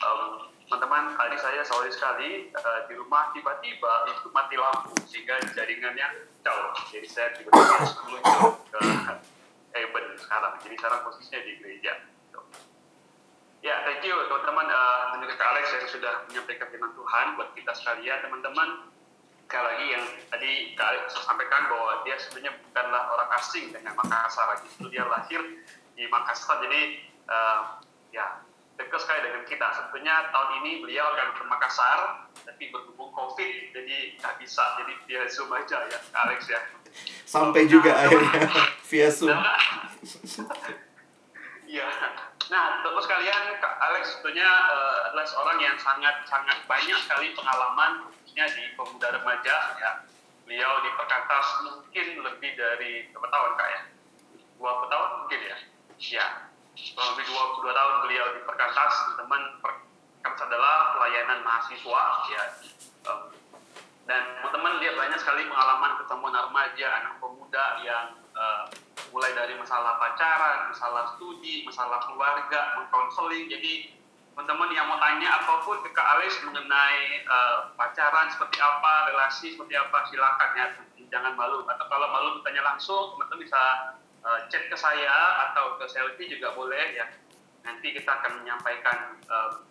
Um, teman-teman, kali saya sorry sekali uh, di rumah tiba-tiba itu mati lampu sehingga jaringannya jauh. Jadi saya tiba-tiba harus meluncur ke Eben sekarang. Jadi sekarang posisinya di gereja. Ya, thank you teman-teman uh, juga Kak Alex yang sudah menyampaikan firman Tuhan buat kita sekalian, teman-teman sekali lagi yang tadi Kak saya sampaikan bahwa dia sebenarnya bukanlah orang asing dengan Makassar, justru dia lahir di Makassar, jadi uh, ya dekat sekali dengan kita. Sebetulnya tahun ini beliau akan ke Makassar, tapi berhubung COVID, jadi nggak bisa, jadi dia Zoom aja ya, Kak Alex ya. Sampai juga nah, akhirnya via Zoom. Iya. Nah, terus kalian, Kak Alex sebetulnya uh, adalah seorang yang sangat sangat banyak sekali pengalaman khususnya di pemuda remaja ya. Beliau di Perkantas mungkin lebih dari berapa tahun kak ya? Dua tahun mungkin ya? Ya kurang lebih dua dua tahun beliau di Perkantas teman Perkantas adalah pelayanan mahasiswa ya. Dan teman-teman dia banyak sekali pengalaman ketemu remaja anak pemuda yang uh, mulai dari masalah pacaran masalah studi masalah keluarga mengkonseling jadi teman-teman yang mau tanya apa pun ke Kak Alex mengenai uh, pacaran seperti apa, relasi seperti apa, silakan ya, jangan malu. Atau kalau malu bertanya langsung, teman-teman bisa uh, chat ke saya atau ke Selfie juga boleh ya. Nanti kita akan menyampaikan uh,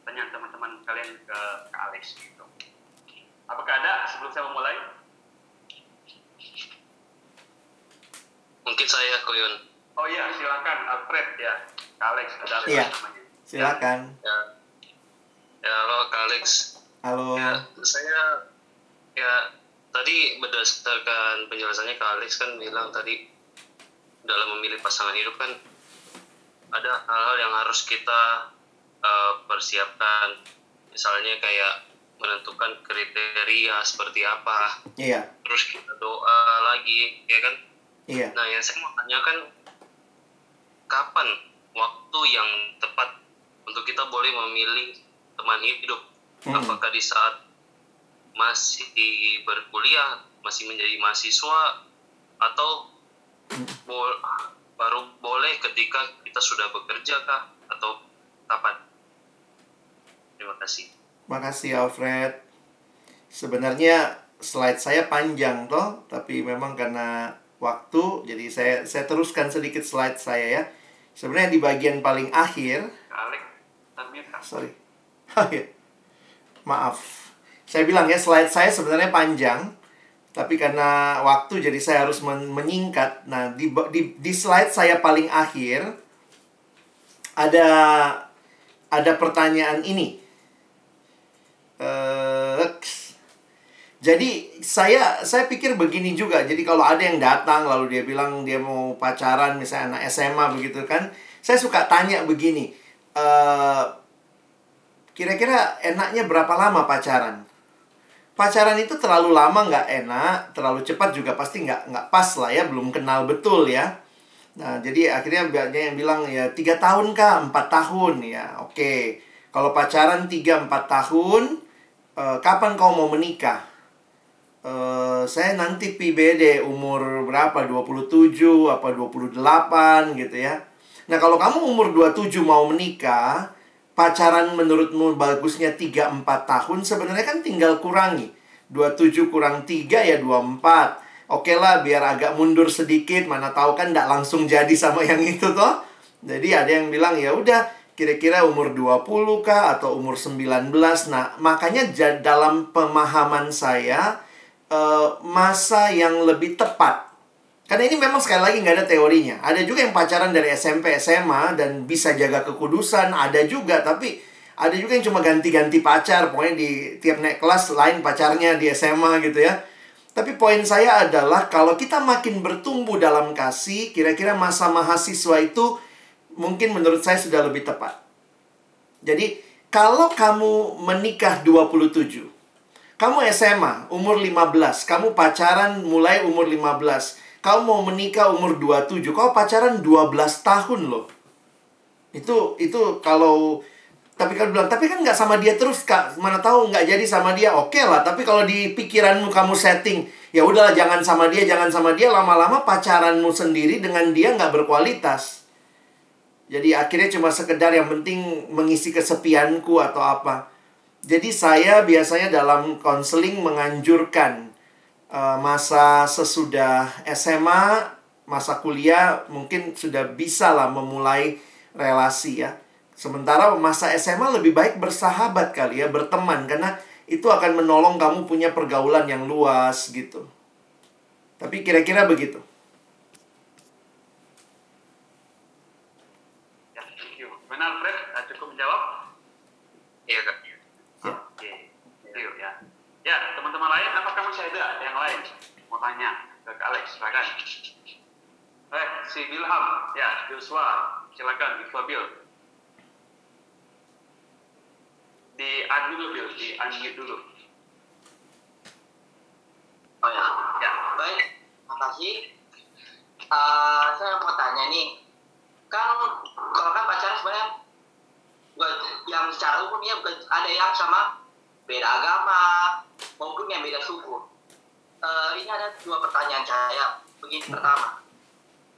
pertanyaan teman-teman kalian ke Kak Alex gitu. Apakah ada sebelum saya memulai? Mungkin saya Koyun. Oh iya, silakan Alfred ya. Kak Alex ada Iya. namanya. Silakan. Ya, ya halo Kak Alex. Halo. Ya, saya ya tadi berdasarkan penjelasannya Kak Alex kan bilang tadi dalam memilih pasangan hidup kan ada hal-hal yang harus kita eh, persiapkan. Misalnya kayak menentukan kriteria seperti apa, Iya. terus kita doa lagi, ya kan? Iya. Nah, yang saya mau tanyakan, kapan waktu yang tepat untuk kita boleh memilih teman hidup? Hmm. Apakah di saat masih berkuliah, masih menjadi mahasiswa, atau Hmm. bol- baru boleh ketika kita sudah bekerja kah? Atau kapan? Terima kasih. Makasih Alfred. Sebenarnya slide saya panjang toh, tapi memang karena waktu, jadi saya saya teruskan sedikit slide saya ya. Sebenarnya di bagian paling akhir, Alex, Kak. sorry, Oh, iya. maaf. Saya bilang ya slide saya sebenarnya panjang, tapi karena waktu jadi saya harus men- menyingkat. Nah di, di di slide saya paling akhir ada ada pertanyaan ini. Eh, jadi saya saya pikir begini juga. Jadi kalau ada yang datang lalu dia bilang dia mau pacaran misalnya anak SMA begitu kan, saya suka tanya begini. Eh kira-kira enaknya berapa lama pacaran? Pacaran itu terlalu lama nggak enak, terlalu cepat juga pasti nggak nggak pas lah ya, belum kenal betul ya. Nah, jadi akhirnya banyak yang bilang ya tiga tahun kah, empat tahun ya, oke. Kalau pacaran tiga empat tahun, eh, kapan kau mau menikah? Eh, saya nanti PBD umur berapa? 27 apa 28 gitu ya. Nah, kalau kamu umur 27 mau menikah, pacaran menurutmu bagusnya 3-4 tahun, sebenarnya kan tinggal kurangi. 27 kurang 3 ya 24. Oke lah, biar agak mundur sedikit, mana tahu kan nggak langsung jadi sama yang itu toh. Jadi ada yang bilang ya udah kira-kira umur 20 kah atau umur 19. Nah, makanya dalam pemahaman saya eh, masa yang lebih tepat karena ini memang sekali lagi nggak ada teorinya. Ada juga yang pacaran dari SMP, SMA dan bisa jaga kekudusan. Ada juga, tapi ada juga yang cuma ganti-ganti pacar. Pokoknya di tiap naik kelas lain pacarnya di SMA gitu ya. Tapi poin saya adalah kalau kita makin bertumbuh dalam kasih, kira-kira masa mahasiswa itu mungkin menurut saya sudah lebih tepat. Jadi kalau kamu menikah 27, kamu SMA, umur 15, kamu pacaran mulai umur 15, kamu mau menikah umur 27, kau pacaran 12 tahun loh. Itu itu kalau tapi kan bilang, tapi kan nggak sama dia terus kak, mana tahu nggak jadi sama dia, oke lah. Tapi kalau di pikiranmu kamu setting, ya udahlah jangan sama dia, jangan sama dia, lama-lama pacaranmu sendiri dengan dia nggak berkualitas. Jadi akhirnya cuma sekedar yang penting mengisi kesepianku atau apa. Jadi saya biasanya dalam konseling menganjurkan masa sesudah SMA, masa kuliah mungkin sudah bisa lah memulai relasi ya. Sementara masa SMA lebih baik bersahabat kali ya, berteman karena itu akan menolong kamu punya pergaulan yang luas gitu. Tapi kira-kira begitu. Ya, thank you. Gimana Alfred? Ah, Cukup menjawab? Iya kak. Oke, thank you ya. Ya, teman-teman lain, apakah masih ada yang lain mau tanya ke Alex? Silakan. Eh, si Wilham, ya, Joshua, silakan, Joshua Bill. Di unmute dulu, Bill, di unmute dulu. Oh ya, Ya, baik, makasih. Eh, saya mau tanya nih, kan kalau kan pacaran sebenarnya yang secara umum ya bukan ada yang sama beda agama maupun yang beda suku. Eh, ini ada dua pertanyaan saya. Begini pertama,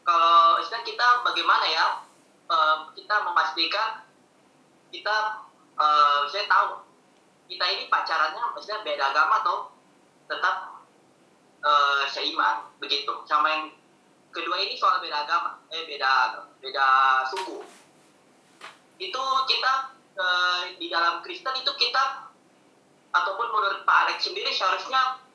kalau istilah kita bagaimana ya eh, kita memastikan kita uh, saya tahu kita ini pacarannya maksudnya beda agama atau tetap uh, seiman begitu. Sama yang kedua ini soal beda agama eh beda beda suku. Itu kita uh, di dalam Kristen itu kita ataupun menurut Pak Alex sendiri seharusnya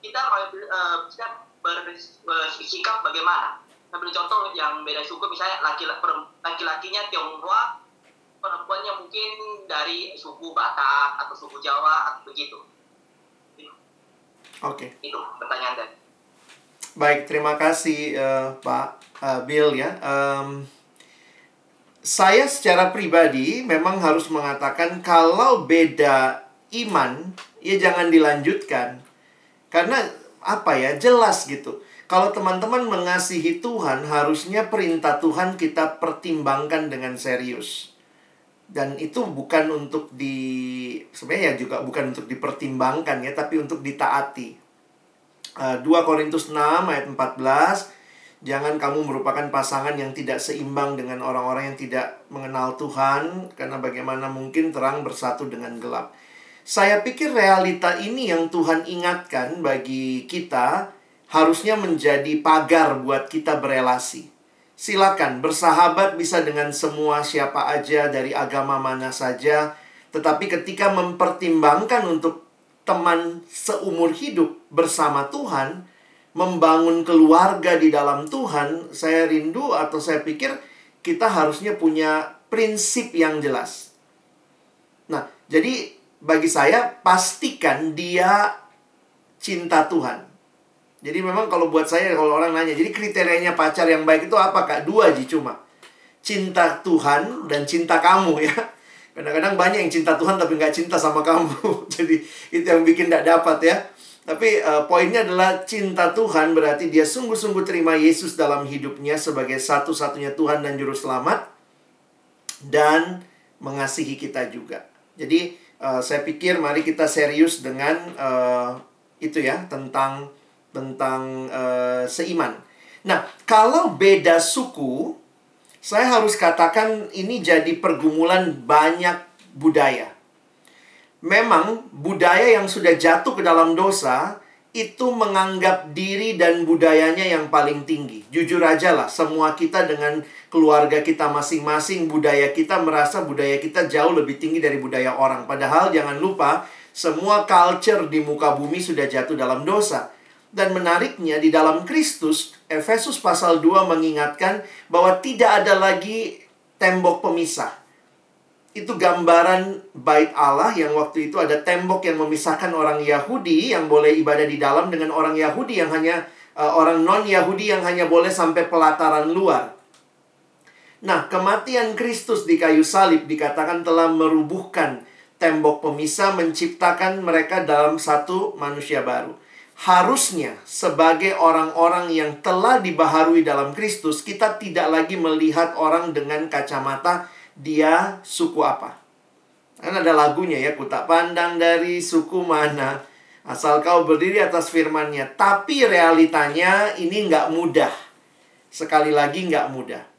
kita uh, bisa bersikap bagaimana? Ambil contoh yang beda suku misalnya laki-lakinya Tionghoa perempuannya mungkin dari suku Batak atau suku Jawa atau begitu. Oke. Okay. itu pertanyaan dan baik terima kasih uh, Pak uh, Bill ya. Um, saya secara pribadi memang harus mengatakan kalau beda iman ya jangan dilanjutkan karena apa ya jelas gitu kalau teman-teman mengasihi Tuhan, harusnya perintah Tuhan kita pertimbangkan dengan serius. Dan itu bukan untuk di sebenarnya juga bukan untuk dipertimbangkan ya, tapi untuk ditaati. Uh, eh, 2 Korintus 6 ayat 14 Jangan kamu merupakan pasangan yang tidak seimbang dengan orang-orang yang tidak mengenal Tuhan Karena bagaimana mungkin terang bersatu dengan gelap Saya pikir realita ini yang Tuhan ingatkan bagi kita harusnya menjadi pagar buat kita berelasi. Silakan bersahabat bisa dengan semua siapa aja dari agama mana saja, tetapi ketika mempertimbangkan untuk teman seumur hidup bersama Tuhan, membangun keluarga di dalam Tuhan, saya rindu atau saya pikir kita harusnya punya prinsip yang jelas. Nah, jadi bagi saya pastikan dia cinta Tuhan. Jadi memang kalau buat saya kalau orang nanya, jadi kriterianya pacar yang baik itu apa kak? Dua aja cuma. Cinta Tuhan dan cinta kamu ya. Kadang-kadang banyak yang cinta Tuhan tapi nggak cinta sama kamu. jadi itu yang bikin tidak dapat ya. Tapi uh, poinnya adalah cinta Tuhan berarti dia sungguh-sungguh terima Yesus dalam hidupnya sebagai satu-satunya Tuhan dan Juru Selamat. Dan mengasihi kita juga. Jadi uh, saya pikir mari kita serius dengan uh, itu ya tentang tentang uh, seiman. Nah, kalau beda suku, saya harus katakan ini jadi pergumulan banyak budaya. Memang budaya yang sudah jatuh ke dalam dosa itu menganggap diri dan budayanya yang paling tinggi. Jujur aja lah, semua kita dengan keluarga kita masing-masing, budaya kita merasa budaya kita jauh lebih tinggi dari budaya orang. Padahal jangan lupa, semua culture di muka bumi sudah jatuh dalam dosa. Dan menariknya di dalam Kristus, Efesus pasal 2 mengingatkan bahwa tidak ada lagi tembok pemisah. Itu gambaran bait Allah yang waktu itu ada tembok yang memisahkan orang Yahudi yang boleh ibadah di dalam dengan orang Yahudi yang hanya uh, orang non-Yahudi yang hanya boleh sampai pelataran luar. Nah, kematian Kristus di kayu salib dikatakan telah merubuhkan tembok pemisah menciptakan mereka dalam satu manusia baru harusnya sebagai orang-orang yang telah dibaharui dalam Kristus, kita tidak lagi melihat orang dengan kacamata dia suku apa. Kan ada lagunya ya, ku tak pandang dari suku mana, asal kau berdiri atas firmannya. Tapi realitanya ini nggak mudah. Sekali lagi nggak mudah.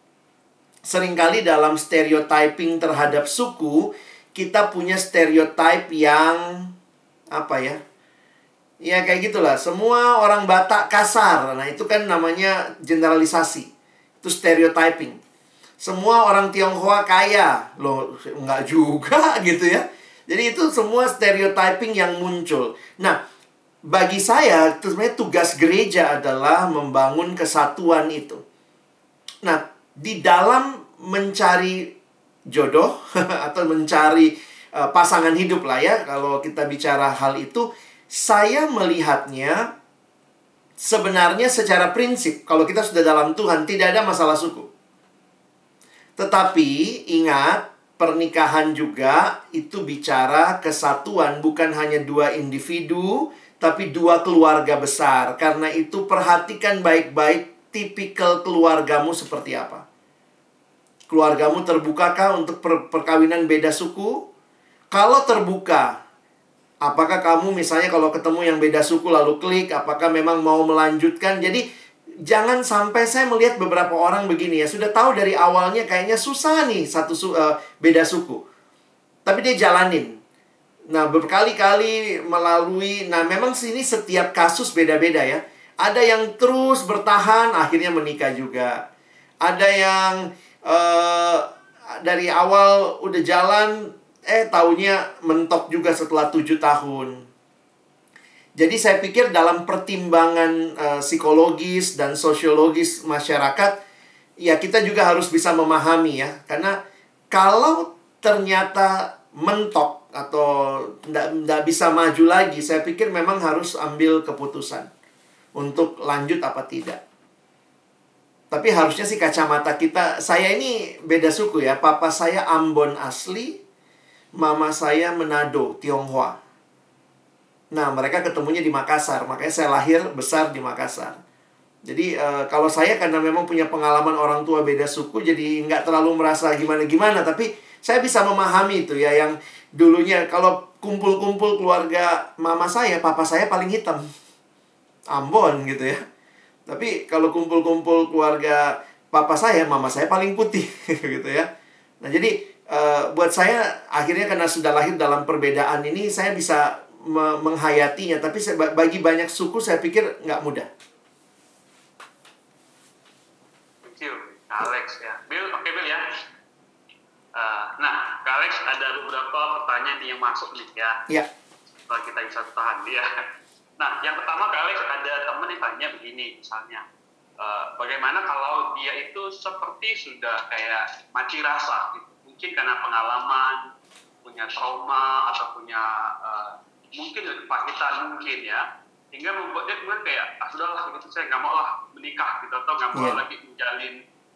Seringkali dalam stereotyping terhadap suku, kita punya stereotype yang apa ya Ya kayak gitulah. Semua orang Batak kasar. Nah, itu kan namanya generalisasi. Itu stereotyping. Semua orang Tionghoa kaya. Loh, enggak juga gitu ya. Jadi itu semua stereotyping yang muncul. Nah, bagi saya sebenarnya tugas gereja adalah membangun kesatuan itu. Nah, di dalam mencari jodoh atau mencari uh, pasangan hidup lah ya kalau kita bicara hal itu saya melihatnya sebenarnya secara prinsip kalau kita sudah dalam Tuhan tidak ada masalah suku. Tetapi ingat pernikahan juga itu bicara kesatuan bukan hanya dua individu tapi dua keluarga besar. Karena itu perhatikan baik-baik tipikal keluargamu seperti apa. Keluargamu terbukakah untuk per perkawinan beda suku? Kalau terbuka, Apakah kamu misalnya kalau ketemu yang beda suku lalu klik, apakah memang mau melanjutkan? Jadi jangan sampai saya melihat beberapa orang begini ya, sudah tahu dari awalnya kayaknya susah nih satu su uh, beda suku. tapi dia jalanin. Nah, berkali-kali melalui nah memang sini setiap kasus beda-beda ya. Ada yang terus bertahan akhirnya menikah juga. Ada yang uh, dari awal udah jalan eh taunya mentok juga setelah tujuh tahun. Jadi saya pikir dalam pertimbangan uh, psikologis dan sosiologis masyarakat ya kita juga harus bisa memahami ya karena kalau ternyata mentok atau tidak bisa maju lagi, saya pikir memang harus ambil keputusan untuk lanjut apa tidak. Tapi harusnya sih kacamata kita, saya ini beda suku ya. Papa saya Ambon asli, mama saya Manado, Tionghoa. Nah, mereka ketemunya di Makassar, makanya saya lahir besar di Makassar. Jadi uh, kalau saya karena memang punya pengalaman orang tua beda suku, jadi nggak terlalu merasa gimana-gimana, tapi saya bisa memahami itu ya yang dulunya kalau kumpul-kumpul keluarga mama saya, papa saya paling hitam. Ambon gitu ya. Tapi kalau kumpul-kumpul keluarga papa saya, mama saya paling putih gitu ya. Nah, jadi uh, buat saya akhirnya karena sudah lahir dalam perbedaan ini saya bisa me menghayatinya, tapi bagi banyak suku saya pikir nggak mudah. Alex ya. Bill, oke okay, Bill ya. Uh, nah, Kak Alex ada beberapa pertanyaan yang masuk nih ya. Iya. Kalau kita bisa tahan ya. Nah, yang pertama Alex ada teman yang tanya begini misalnya, uh, bagaimana kalau dia itu seperti sudah kayak mati rasa gitu, mungkin karena pengalaman, punya trauma atau punya uh, mungkin kepahitan mungkin ya, hingga membuat dia kemudian kayak ah sudahlah gitu saya nggak mau lah menikah gitu atau nggak mau yeah. lagi menjalin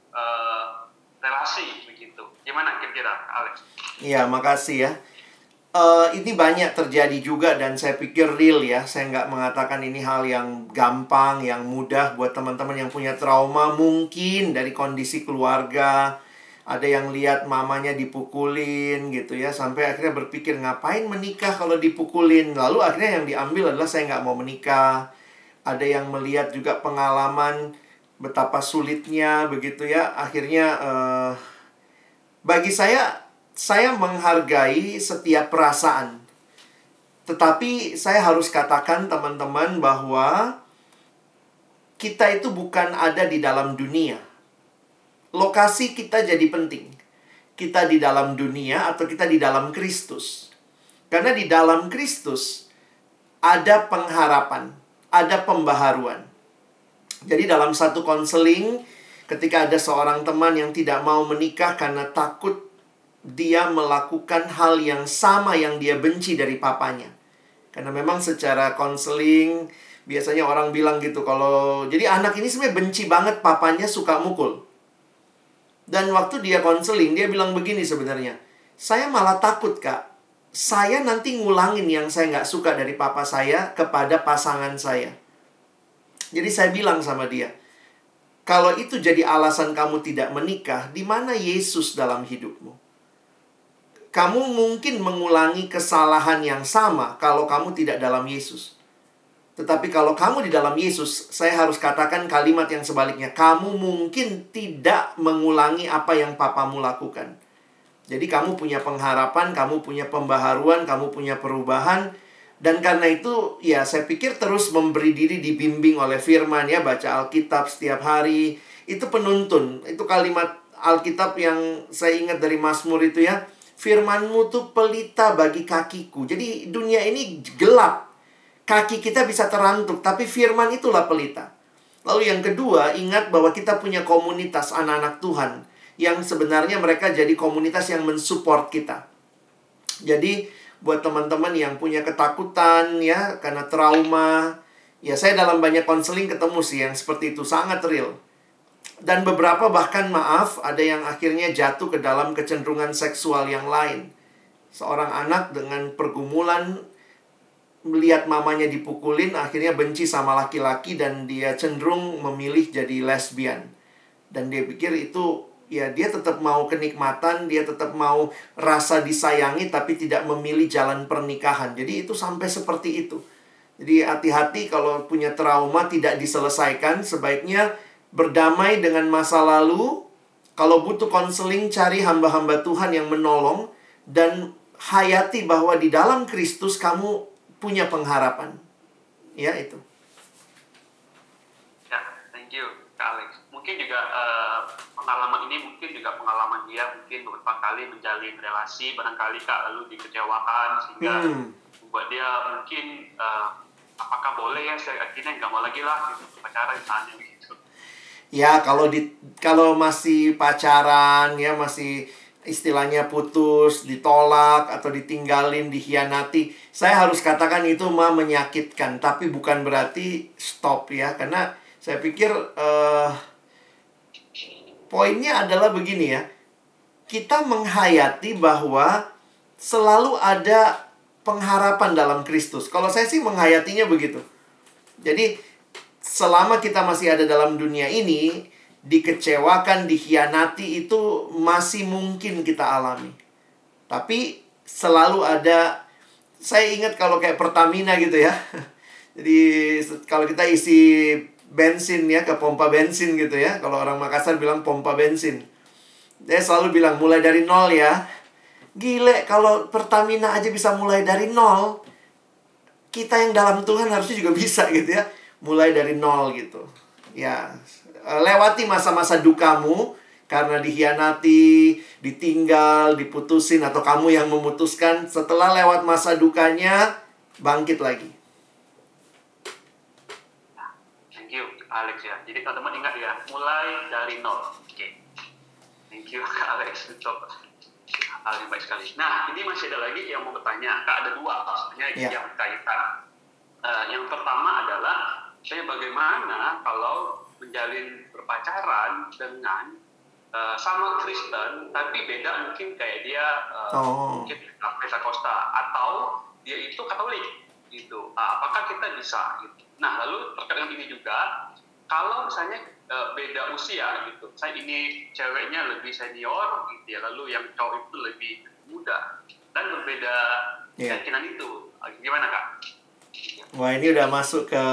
uh, relasi begitu. Gimana kira-kira, Alex? Iya, makasih ya. Uh, ini banyak terjadi juga dan saya pikir real ya. Saya nggak mengatakan ini hal yang gampang, yang mudah buat teman-teman yang punya trauma mungkin dari kondisi keluarga. Ada yang lihat mamanya dipukulin gitu ya Sampai akhirnya berpikir ngapain menikah kalau dipukulin Lalu akhirnya yang diambil adalah saya nggak mau menikah Ada yang melihat juga pengalaman betapa sulitnya begitu ya akhirnya uh, bagi saya saya menghargai setiap perasaan. Tetapi saya harus katakan teman-teman bahwa kita itu bukan ada di dalam dunia. Lokasi kita jadi penting. Kita di dalam dunia atau kita di dalam Kristus. Karena di dalam Kristus ada pengharapan ada pembaharuan. Jadi dalam satu konseling ketika ada seorang teman yang tidak mau menikah karena takut dia melakukan hal yang sama yang dia benci dari papanya. Karena memang secara konseling biasanya orang bilang gitu kalau jadi anak ini sebenarnya benci banget papanya suka mukul. Dan waktu dia konseling dia bilang begini sebenarnya. Saya malah takut kak. Saya nanti ngulangin yang saya nggak suka dari papa saya kepada pasangan saya. Jadi saya bilang sama dia, kalau itu jadi alasan kamu tidak menikah, di mana Yesus dalam hidupmu? Kamu mungkin mengulangi kesalahan yang sama kalau kamu tidak dalam Yesus. Tetapi kalau kamu di dalam Yesus, saya harus katakan kalimat yang sebaliknya. Kamu mungkin tidak mengulangi apa yang papamu lakukan. Jadi kamu punya pengharapan, kamu punya pembaharuan, kamu punya perubahan, dan karena itu ya saya pikir terus memberi diri dibimbing oleh firman ya baca Alkitab setiap hari itu penuntun. Itu kalimat Alkitab yang saya ingat dari Mazmur itu ya. Firmanmu tuh pelita bagi kakiku. Jadi dunia ini gelap. Kaki kita bisa terantuk, tapi firman itulah pelita. Lalu yang kedua, ingat bahwa kita punya komunitas anak-anak Tuhan yang sebenarnya mereka jadi komunitas yang mensupport kita. Jadi buat teman-teman yang punya ketakutan ya karena trauma. Ya saya dalam banyak konseling ketemu sih yang seperti itu sangat real. Dan beberapa bahkan maaf ada yang akhirnya jatuh ke dalam kecenderungan seksual yang lain. Seorang anak dengan pergumulan melihat mamanya dipukulin akhirnya benci sama laki-laki dan dia cenderung memilih jadi lesbian. Dan dia pikir itu ya dia tetap mau kenikmatan, dia tetap mau rasa disayangi tapi tidak memilih jalan pernikahan. Jadi itu sampai seperti itu. Jadi hati-hati kalau punya trauma tidak diselesaikan, sebaiknya berdamai dengan masa lalu. Kalau butuh konseling, cari hamba-hamba Tuhan yang menolong dan hayati bahwa di dalam Kristus kamu punya pengharapan. Ya, itu. Ya, thank you, Kak Alex. Mungkin juga uh, pengalaman ini mungkin juga pengalaman dia mungkin beberapa kali menjalin relasi, barangkali Kak lalu dikecewakan sehingga Hmm. membuat dia mungkin uh, apakah boleh ya saya akhirnya nggak mau lagi lah gitu pacaran misalnya. Ya, kalau di kalau masih pacaran ya masih istilahnya putus, ditolak atau ditinggalin, dikhianati, saya harus katakan itu mah menyakitkan, tapi bukan berarti stop ya, karena saya pikir eh, poinnya adalah begini ya, kita menghayati bahwa selalu ada pengharapan dalam Kristus. Kalau saya sih menghayatinya begitu. Jadi selama kita masih ada dalam dunia ini, dikecewakan, dikhianati itu masih mungkin kita alami. Tapi selalu ada saya ingat kalau kayak Pertamina gitu ya. Jadi kalau kita isi bensin ya ke pompa bensin gitu ya. Kalau orang Makassar bilang pompa bensin. Dia selalu bilang mulai dari nol ya. Gile kalau Pertamina aja bisa mulai dari nol. Kita yang dalam Tuhan harusnya juga bisa gitu ya. Mulai dari nol gitu. Ya, Eh, lewati masa-masa dukamu karena dikhianati, ditinggal, diputusin atau kamu yang memutuskan setelah lewat masa dukanya bangkit lagi. Thank you, Alex ya. Jadi teman-teman ingat ya, mulai dari nol. Oke. Thank you, Kak Alex. Untuk hal yang baik sekali. Nah, ini masih ada lagi yang mau bertanya. Kak, ada dua maksudnya Ya. yang berkaitan. Eh, yang pertama adalah, saya bagaimana kalau menjalin berpacaran dengan eh, sama Kristen, tapi beda mungkin kayak dia eh, Oh. mungkin Pentakosta atau dia itu Katolik gitu. Ah, apakah kita bisa gitu? Nah, lalu terkait dengan ini juga, kalau misalnya eh, beda usia gitu, saya ini ceweknya lebih senior gitu ya, lalu yang cowok itu lebih muda dan berbeda Iya. keyakinan itu, gimana kak? Wah, ini udah masuk ke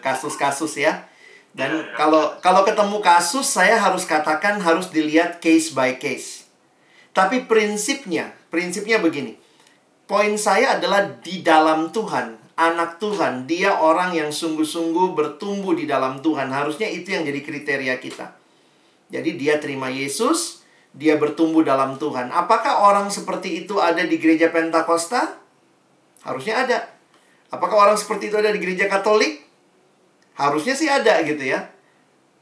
kasus-kasus ya. Dan Ya, ya. kalau kalau ketemu kasus saya harus katakan harus dilihat case by case. Tapi prinsipnya, prinsipnya begini. Poin saya adalah di dalam Tuhan, anak Tuhan, dia orang yang sungguh-sungguh bertumbuh di dalam Tuhan. Harusnya itu yang jadi kriteria kita. Jadi dia terima Yesus, dia bertumbuh dalam Tuhan. Apakah orang seperti itu ada di gereja Pentakosta? Harusnya ada. Apakah orang seperti itu ada di gereja Katolik? Harusnya sih ada gitu ya.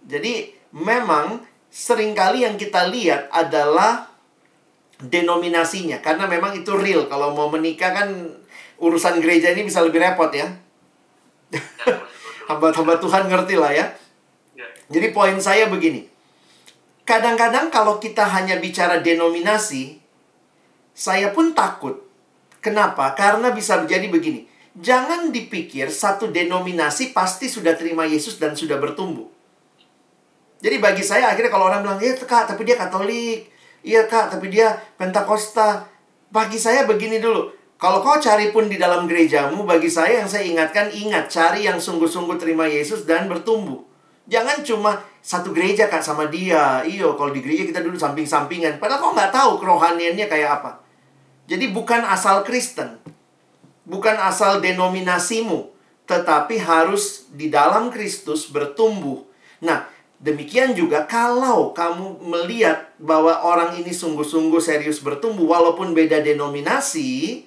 Jadi memang sering kali yang kita lihat adalah denominasinya karena memang itu real kalau mau menikah kan urusan gereja ini bisa lebih repot ya. Hamba-hamba Tuhan ngerti lah ya. Ya. Jadi poin saya begini. Kadang-kadang kalau kita hanya bicara denominasi, saya pun takut. Kenapa? Karena bisa menjadi begini. Jangan dipikir satu denominasi pasti sudah terima Yesus dan sudah bertumbuh. Jadi bagi saya akhirnya kalau orang bilang, "Iya, Kak, tapi dia Katolik." "Iya, Kak, tapi dia Pentakosta." Bagi saya begini dulu. Kalau kau cari pun di dalam gerejamu, bagi saya yang saya ingatkan, ingat cari yang sungguh-sungguh terima Yesus dan bertumbuh. Jangan cuma satu gereja kak sama dia. Iyo, kalau di gereja kita dulu samping-sampingan. Padahal kau nggak tahu kerohaniannya kayak apa. Jadi bukan asal Kristen. Bukan asal denominasimu. Tetapi harus di dalam Kristus bertumbuh. Nah, demikian juga kalau kamu melihat bahwa orang ini sungguh-sungguh serius bertumbuh. Walaupun beda denominasi.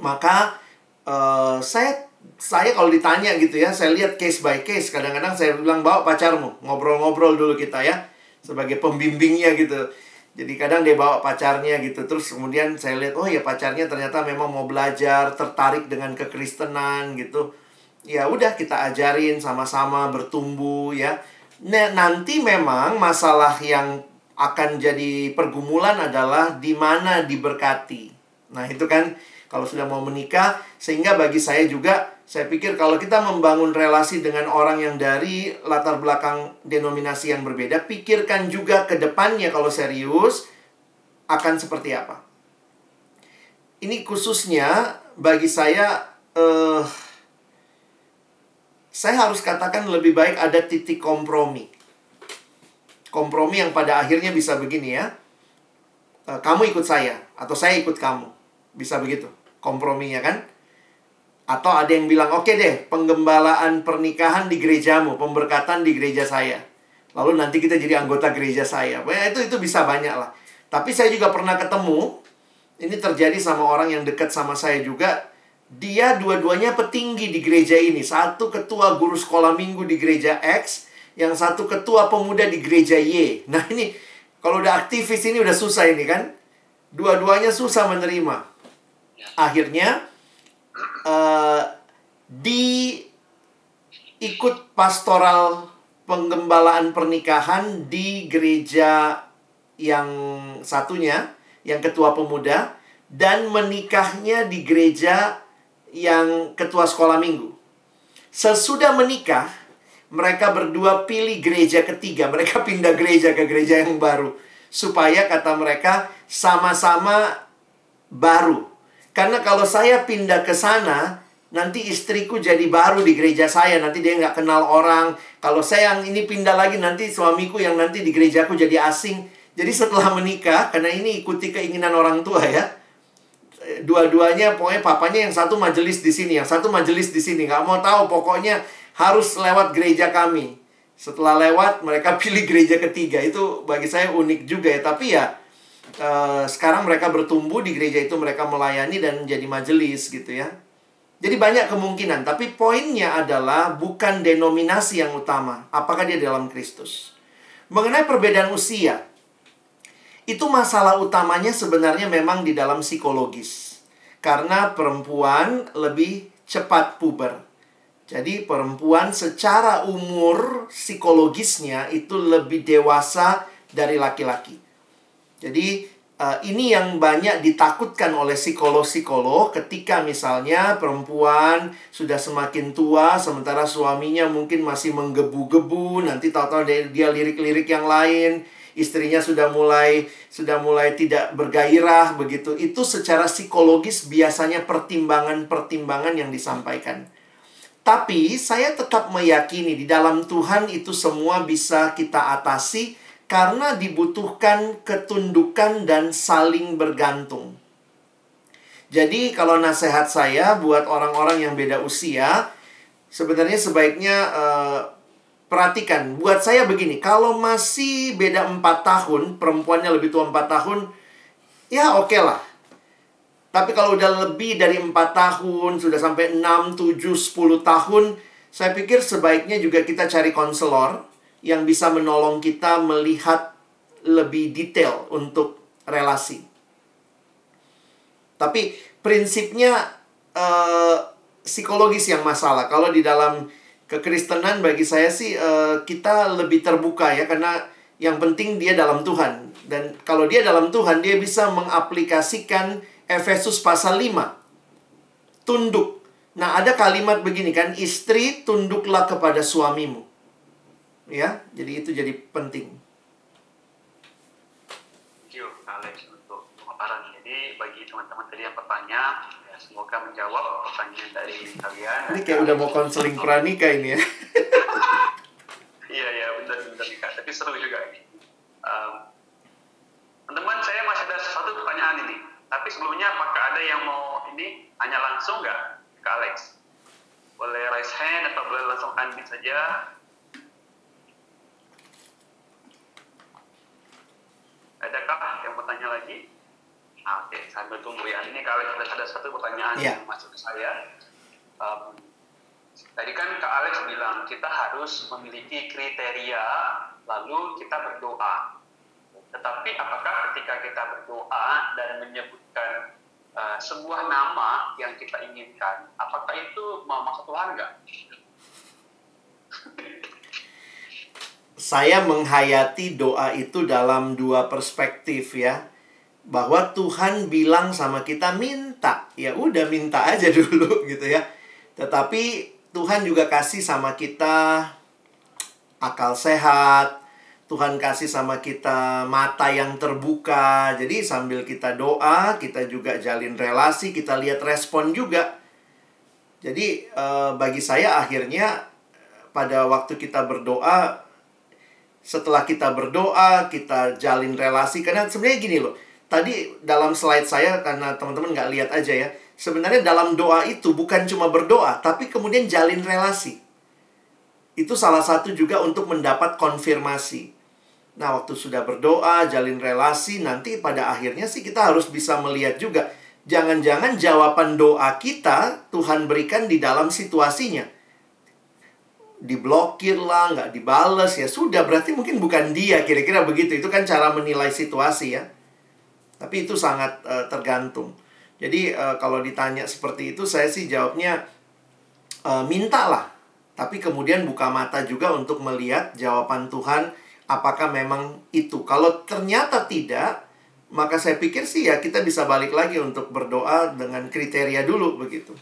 Maka eh, saya saya kalau ditanya gitu ya, saya lihat case by case. Kadang-kadang saya bilang bawa pacarmu, ngobrol-ngobrol dulu kita ya, sebagai pembimbingnya gitu. Jadi kadang dia bawa pacarnya gitu, terus kemudian saya lihat, oh ya pacarnya ternyata memang mau belajar, tertarik dengan kekristenan gitu. Ya udah kita ajarin sama-sama bertumbuh ya. Nah, nanti memang masalah yang akan jadi pergumulan adalah di mana diberkati. Nah, itu kan kalau sudah mau menikah sehingga bagi saya juga saya pikir kalau kita membangun relasi dengan orang yang dari latar belakang denominasi yang berbeda, pikirkan juga ke depannya kalau serius akan seperti apa. Ini khususnya bagi saya eh saya harus katakan lebih baik ada titik kompromi. Kompromi yang pada akhirnya bisa begini ya. Eh, kamu ikut saya atau saya ikut kamu. Bisa begitu komprominya kan? Atau ada yang bilang, oke okay deh, penggembalaan pernikahan di gerejamu, pemberkatan di gereja saya. Lalu nanti kita jadi anggota gereja saya. Ya, itu itu bisa banyak lah. Tapi saya juga pernah ketemu, ini terjadi sama orang yang dekat sama saya juga. Dia dua-duanya petinggi di gereja ini. Satu ketua guru sekolah minggu di gereja X, yang satu ketua pemuda di gereja Y. Nah ini, kalau udah aktivis ini udah susah ini kan. Dua-duanya susah menerima. Akhirnya, uh, di ikut pastoral penggembalaan pernikahan di gereja yang satunya, yang ketua pemuda, dan menikahnya di gereja yang ketua sekolah minggu. Sesudah menikah, mereka berdua pilih gereja ketiga. Mereka pindah gereja ke gereja yang baru. Supaya kata mereka sama-sama baru. Karena kalau saya pindah ke sana, nanti istriku jadi baru di gereja saya. Nanti dia nggak kenal orang. Kalau saya yang ini pindah lagi, nanti suamiku yang nanti di gerejaku jadi asing. Jadi setelah menikah, karena ini ikuti keinginan orang tua ya. Dua-duanya pokoknya papanya yang satu majelis di sini, yang satu majelis di sini. Nggak mau tahu, pokoknya harus lewat gereja kami. Setelah lewat, mereka pilih gereja ketiga. Itu bagi saya unik juga ya. Tapi ya, uh, sekarang mereka bertumbuh di gereja itu, mereka melayani dan jadi majelis gitu ya. Jadi banyak kemungkinan, tapi poinnya adalah bukan denominasi yang utama. Apakah dia dalam Kristus? Mengenai perbedaan usia, itu masalah utamanya sebenarnya memang di dalam psikologis. Karena perempuan lebih cepat puber. Jadi perempuan secara umur psikologisnya itu lebih dewasa dari laki-laki. Jadi uh, ini yang banyak ditakutkan oleh psikolog-psikolog ketika misalnya perempuan sudah semakin tua sementara suaminya mungkin masih menggebu-gebu, nanti tahu-tahu dia, dia lirik-lirik yang lain istrinya sudah mulai sudah mulai tidak bergairah begitu. Itu secara psikologis biasanya pertimbangan-pertimbangan yang disampaikan. Tapi saya tetap meyakini di dalam Tuhan itu semua bisa kita atasi karena dibutuhkan ketundukan dan saling bergantung. Jadi kalau nasihat saya buat orang-orang yang beda usia, sebenarnya sebaiknya uh, Perhatikan, buat saya begini, kalau masih beda 4 tahun, perempuannya lebih tua 4 tahun, ya oke okay lah. Tapi kalau udah lebih dari 4 tahun, sudah sampai 6, 7, 10 tahun, saya pikir sebaiknya juga kita cari konselor yang bisa menolong kita melihat lebih detail untuk relasi. Tapi prinsipnya uh, psikologis yang masalah. Kalau di dalam kekristenan bagi saya sih uh, kita lebih terbuka ya karena yang penting dia dalam Tuhan dan kalau dia dalam Tuhan dia bisa mengaplikasikan Efesus pasal 5 tunduk. Nah, ada kalimat begini kan, istri tunduklah kepada suamimu. Ya, jadi itu jadi penting. Thank you, Alex, untuk pemaparan. Jadi bagi teman-teman tadi yang bertanya, semoga menjawab pertanyaan dari kalian. Ini kayak udah mau konseling pranika ini ya. iya iya benar benar kak. Tapi seru juga ini. Um, teman-teman saya masih ada satu pertanyaan ini. Tapi sebelumnya apakah ada yang mau ini hanya langsung nggak ke Alex? Boleh raise hand atau boleh langsung unmute saja. Adakah yang mau tanya lagi? Oke, sambil tunggu ya. Ini kalau ada satu pertanyaan yeah. yang masuk ke saya. Um, tadi kan Kak Alex bilang kita harus memiliki kriteria lalu kita berdoa. Tetapi apakah ketika kita berdoa dan menyebutkan uh, sebuah nama yang kita inginkan, apakah itu maksud Tuhan nggak? Saya menghayati doa itu dalam dua perspektif ya bahwa Tuhan bilang sama kita minta. Ya udah minta aja dulu gitu ya. Tetapi Tuhan juga kasih sama kita akal sehat. Tuhan kasih sama kita mata yang terbuka. Jadi sambil kita doa, kita juga jalin relasi, kita lihat respon juga. Jadi eh, bagi saya akhirnya pada waktu kita berdoa setelah kita berdoa, kita jalin relasi karena sebenarnya gini loh tadi dalam slide saya karena teman-teman nggak lihat aja ya. Sebenarnya dalam doa itu bukan cuma berdoa, tapi kemudian jalin relasi. Itu salah satu juga untuk mendapat konfirmasi. Nah, waktu sudah berdoa, jalin relasi, nanti pada akhirnya sih kita harus bisa melihat juga. Jangan-jangan jawaban doa kita Tuhan berikan di dalam situasinya. Diblokir lah, nggak dibales ya sudah berarti mungkin bukan dia kira-kira begitu. Itu kan cara menilai situasi ya. Tapi itu sangat uh, tergantung. Jadi uh, kalau ditanya seperti itu saya sih jawabnya uh, mintalah. Tapi kemudian buka mata juga untuk melihat jawaban Tuhan apakah memang itu. Kalau ternyata tidak, maka saya pikir sih ya kita bisa balik lagi untuk berdoa dengan kriteria dulu begitu.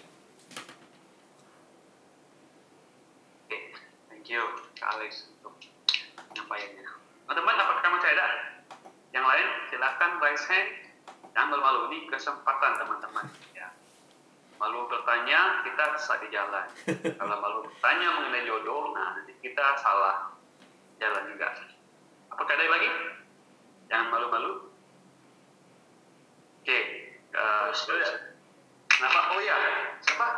Thank you, Alex untuk penyampaiannya. Teman-teman, apakah masih ada? Yang lain silakan raise hand Jangan malu-malu, ini kesempatan teman-teman. Ya. Malu sesat di jalan. Kalau malu bertanya mengenai jodoh, nah nanti kita salah jalan juga. Apakah ada lagi? Jangan malu-malu. Oke. Okay. Uh, Kenapa? Oh ya, siapa?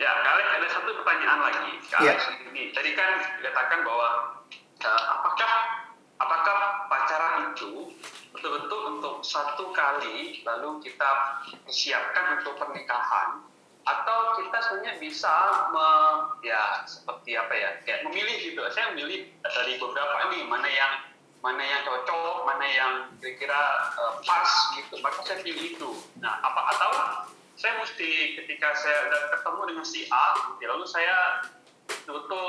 Ya, kalian ada satu pertanyaan lagi. Kalian ya. ini, tadi kan dikatakan bahwa uh, apakah apakah pacaran itu betul-betul satu kali lalu kita persiapkan untuk pernikahan atau kita sebenarnya bisa me, ya seperti apa ya kayak memilih gitu. Saya memilih dari beberapa ini mana yang mana yang cocok mana yang kira-kira uh, pas gitu. Maka saya pilih itu. Nah apa atau saya mesti ketika saya ketemu dengan si A ya lalu saya betul-betul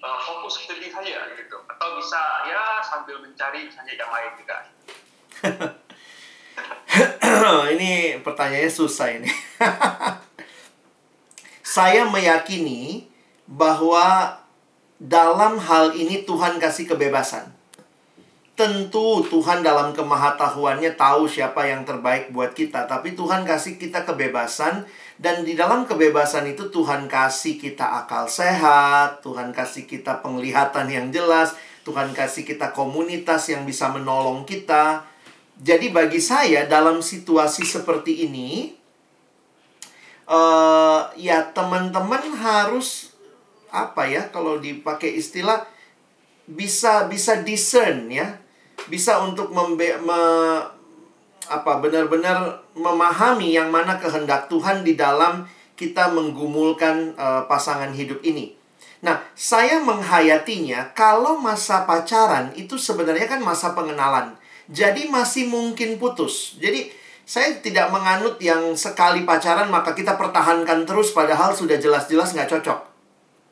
uh, fokus ke diri saya gitu. Atau bisa ya sambil mencari misalnya yang lain juga ini pertanyaannya susah ini saya meyakini bahwa dalam hal ini Tuhan kasih kebebasan tentu Tuhan dalam kemahatahuannya tahu siapa yang terbaik buat kita tapi Tuhan kasih kita kebebasan dan di dalam kebebasan itu Tuhan kasih kita akal sehat, Tuhan kasih kita penglihatan yang jelas, Tuhan kasih kita komunitas yang bisa menolong kita. Jadi bagi saya dalam situasi seperti ini, uh, ya teman-teman harus apa ya kalau dipakai istilah bisa bisa discern ya, bisa untuk membe me apa benar-benar memahami yang mana kehendak Tuhan di dalam kita menggumulkan uh, pasangan hidup ini. Nah, saya menghayatinya kalau masa pacaran itu sebenarnya kan masa pengenalan. Jadi masih mungkin putus. Jadi saya tidak menganut yang sekali pacaran maka kita pertahankan terus padahal sudah jelas-jelas nggak cocok.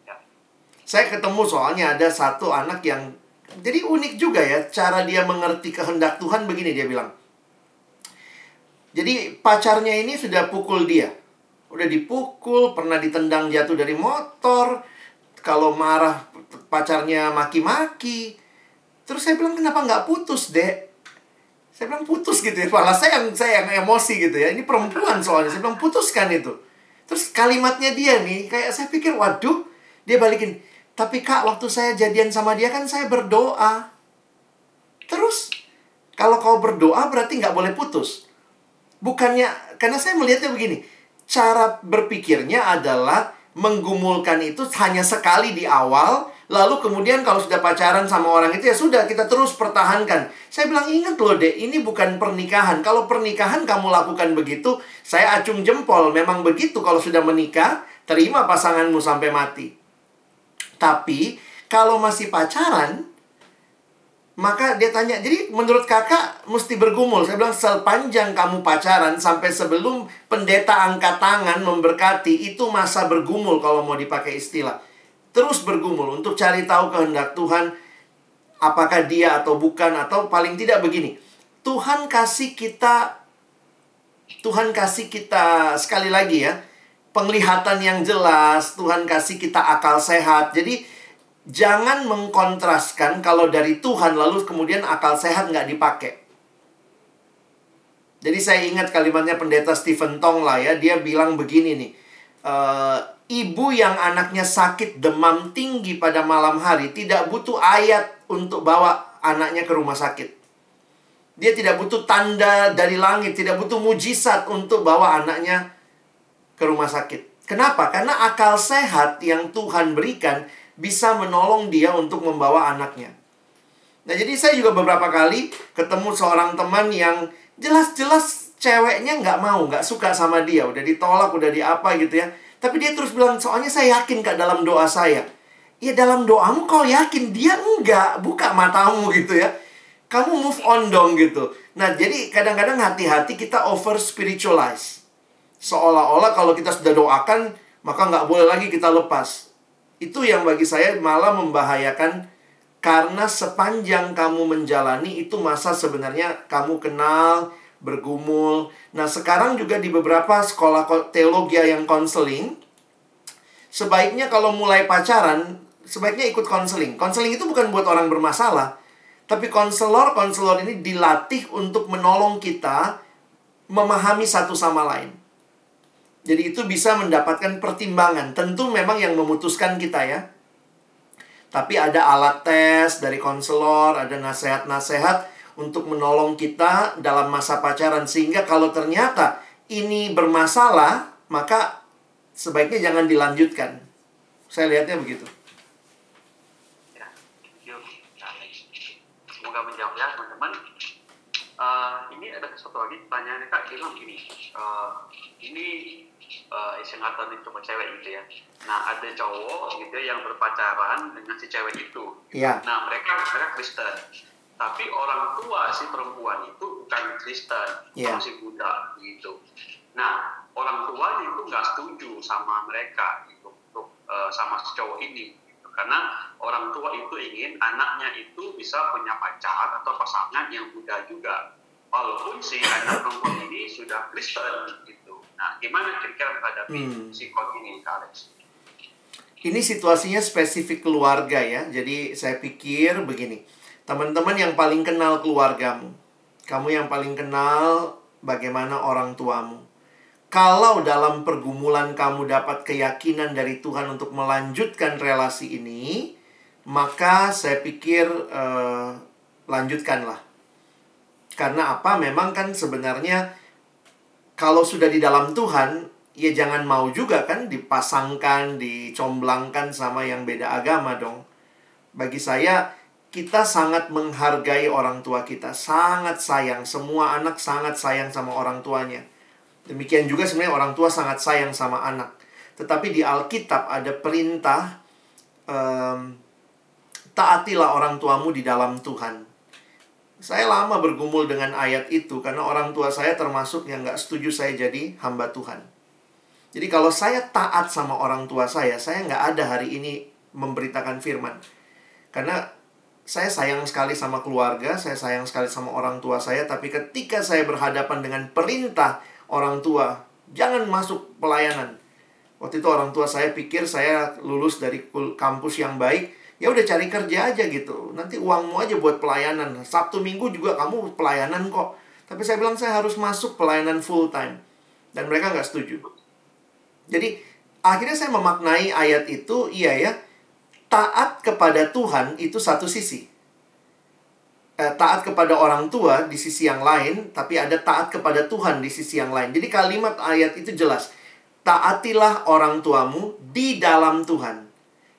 Ya. Saya ketemu soalnya ada satu anak yang jadi unik juga ya cara dia mengerti kehendak Tuhan begini dia bilang. Jadi pacarnya ini sudah pukul dia. Udah dipukul, pernah ditendang jatuh dari motor. Kalau marah pacarnya maki-maki. Terus saya bilang kenapa nggak putus, Dek? Saya bilang putus gitu ya. Malah saya yang saya yang emosi gitu ya. Ini perempuan soalnya. Saya bilang putuskan itu. Terus kalimatnya dia nih kayak saya pikir waduh, dia balikin. Tapi Kak, waktu saya jadian sama dia kan saya berdoa. Terus kalau kau berdoa berarti nggak boleh putus. Bukannya, karena saya melihatnya begini, cara berpikirnya adalah menggumulkan itu hanya sekali di awal, lalu kemudian kalau sudah pacaran sama orang itu ya sudah kita terus pertahankan. Saya bilang ingat loh deh, ini bukan pernikahan. Kalau pernikahan kamu lakukan begitu, saya acung jempol. Memang begitu kalau sudah menikah, terima pasanganmu sampai mati. Tapi kalau masih pacaran, maka dia tanya, jadi menurut kakak mesti bergumul. Saya bilang, sepanjang kamu pacaran sampai sebelum pendeta angkat tangan memberkati, itu masa bergumul kalau mau dipakai istilah. Terus bergumul untuk cari tahu kehendak Tuhan, apakah dia atau bukan, atau paling tidak begini. Tuhan kasih kita, Tuhan kasih kita, sekali lagi ya, penglihatan yang jelas, Tuhan kasih kita akal sehat. Jadi, jangan mengkontraskan kalau dari Tuhan lalu kemudian akal sehat nggak dipakai. Jadi saya ingat kalimatnya pendeta Stephen Tong lah ya, dia bilang begini nih, e, Ibu yang anaknya sakit demam tinggi pada malam hari tidak butuh ayat untuk bawa anaknya ke rumah sakit. Dia tidak butuh tanda dari langit, tidak butuh mujizat untuk bawa anaknya ke rumah sakit. Kenapa? Karena akal sehat yang Tuhan berikan bisa menolong dia untuk membawa anaknya. Nah, jadi saya juga beberapa kali ketemu seorang teman yang jelas-jelas ceweknya nggak mau, nggak suka sama dia, udah ditolak, udah di apa gitu ya. Tapi dia terus bilang, soalnya saya yakin kak dalam doa saya. Ya dalam doamu kau yakin, dia enggak. Buka matamu gitu ya. Kamu move on dong gitu. Nah jadi kadang-kadang hati-hati kita over spiritualize. Seolah-olah kalau kita sudah doakan, maka nggak boleh lagi kita lepas. Itu yang bagi saya malah membahayakan karena sepanjang kamu menjalani itu masa sebenarnya kamu kenal, bergumul. Nah, sekarang juga di beberapa sekolah teologi yang konseling, sebaiknya kalau mulai pacaran, sebaiknya ikut konseling. Konseling itu bukan buat orang bermasalah, tapi konselor-konselor ini dilatih untuk menolong kita memahami satu sama lain. Jadi itu bisa mendapatkan pertimbangan. Tentu memang yang memutuskan kita ya. Tapi ada alat tes dari konselor, ada nasihat-nasihat untuk menolong kita dalam masa pacaran sehingga kalau ternyata ini bermasalah maka sebaiknya jangan dilanjutkan. Saya lihatnya begitu. Ya, Semoga menjawab ya teman-teman. Uh, ini ada satu lagi pertanyaan kak bilang gini, uh, ini uh, isengatan itu sama cewek gitu ya. Nah ada cowok gitu ya yang berpacaran dengan si cewek itu. Iya. Nah mereka mereka Kristen tapi orang tua si perempuan itu bukan Kristen yeah. masih Buddha gitu nah orang tua itu nggak setuju sama mereka gitu untuk uh, sama si cowok ini gitu. karena orang tua itu ingin anaknya itu bisa punya pacar atau pasangan yang Buddha juga walaupun si anak perempuan ini sudah Kristen gitu nah gimana kira-kira menghadapi hmm. sikon ini Alex ini situasinya spesifik keluarga ya jadi saya pikir begini Teman-teman yang paling kenal keluargamu. Kamu yang paling kenal bagaimana orang tuamu. Kalau dalam pergumulan kamu dapat keyakinan dari Tuhan untuk melanjutkan relasi ini, maka saya pikir uh, lanjutkanlah. Karena apa? Memang kan sebenarnya kalau sudah di dalam Tuhan, ya jangan mau juga kan dipasangkan, dicomblangkan sama yang beda agama dong. Bagi saya, kita sangat menghargai orang tua kita, sangat sayang. Semua anak sangat sayang sama orang tuanya. Demikian juga sebenarnya orang tua sangat sayang sama anak. Tetapi di Alkitab ada perintah um, taatilah orang tuamu di dalam Tuhan. Saya lama bergumul dengan ayat itu karena orang tua saya termasuk yang nggak setuju saya jadi hamba Tuhan. Jadi kalau saya taat sama orang tua saya, saya nggak ada hari ini memberitakan firman. Karena saya sayang sekali sama keluarga, saya sayang sekali sama orang tua saya, tapi ketika saya berhadapan dengan perintah orang tua, jangan masuk pelayanan. Waktu itu orang tua saya pikir saya lulus dari kampus yang baik, ya udah cari kerja aja gitu. Nanti uangmu aja buat pelayanan. Sabtu Minggu juga kamu pelayanan kok. Tapi saya bilang saya harus masuk pelayanan full time. Dan mereka nggak setuju. Jadi akhirnya saya memaknai ayat itu, iya ya, taat kepada Tuhan itu satu sisi. Eh, taat kepada orang tua di sisi yang lain, tapi ada taat kepada Tuhan di sisi yang lain. Jadi kalimat ayat itu jelas. Taatilah orang tuamu di dalam Tuhan.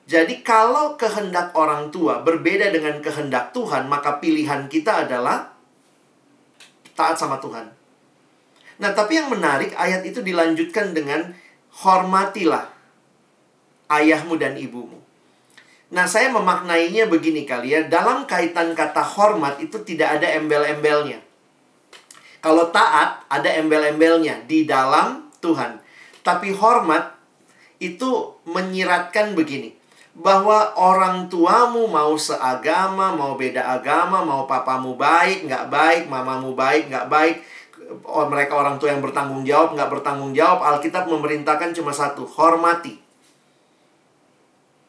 Jadi kalau kehendak orang tua berbeda dengan kehendak Tuhan, maka pilihan kita adalah taat sama Tuhan. Nah, tapi yang menarik ayat itu dilanjutkan dengan hormatilah ayahmu dan ibumu. Nah, saya memaknainya begini kali ya. Dalam kaitan kata hormat itu tidak ada embel-embelnya. Kalau taat, ada embel-embelnya di dalam Tuhan. Tapi hormat itu menyiratkan begini. Bahwa orang tuamu mau seagama, mau beda agama, mau papamu baik, nggak baik, mamamu baik, nggak baik. Mereka orang tua yang bertanggung jawab, nggak bertanggung jawab. Alkitab memerintahkan cuma satu, hormati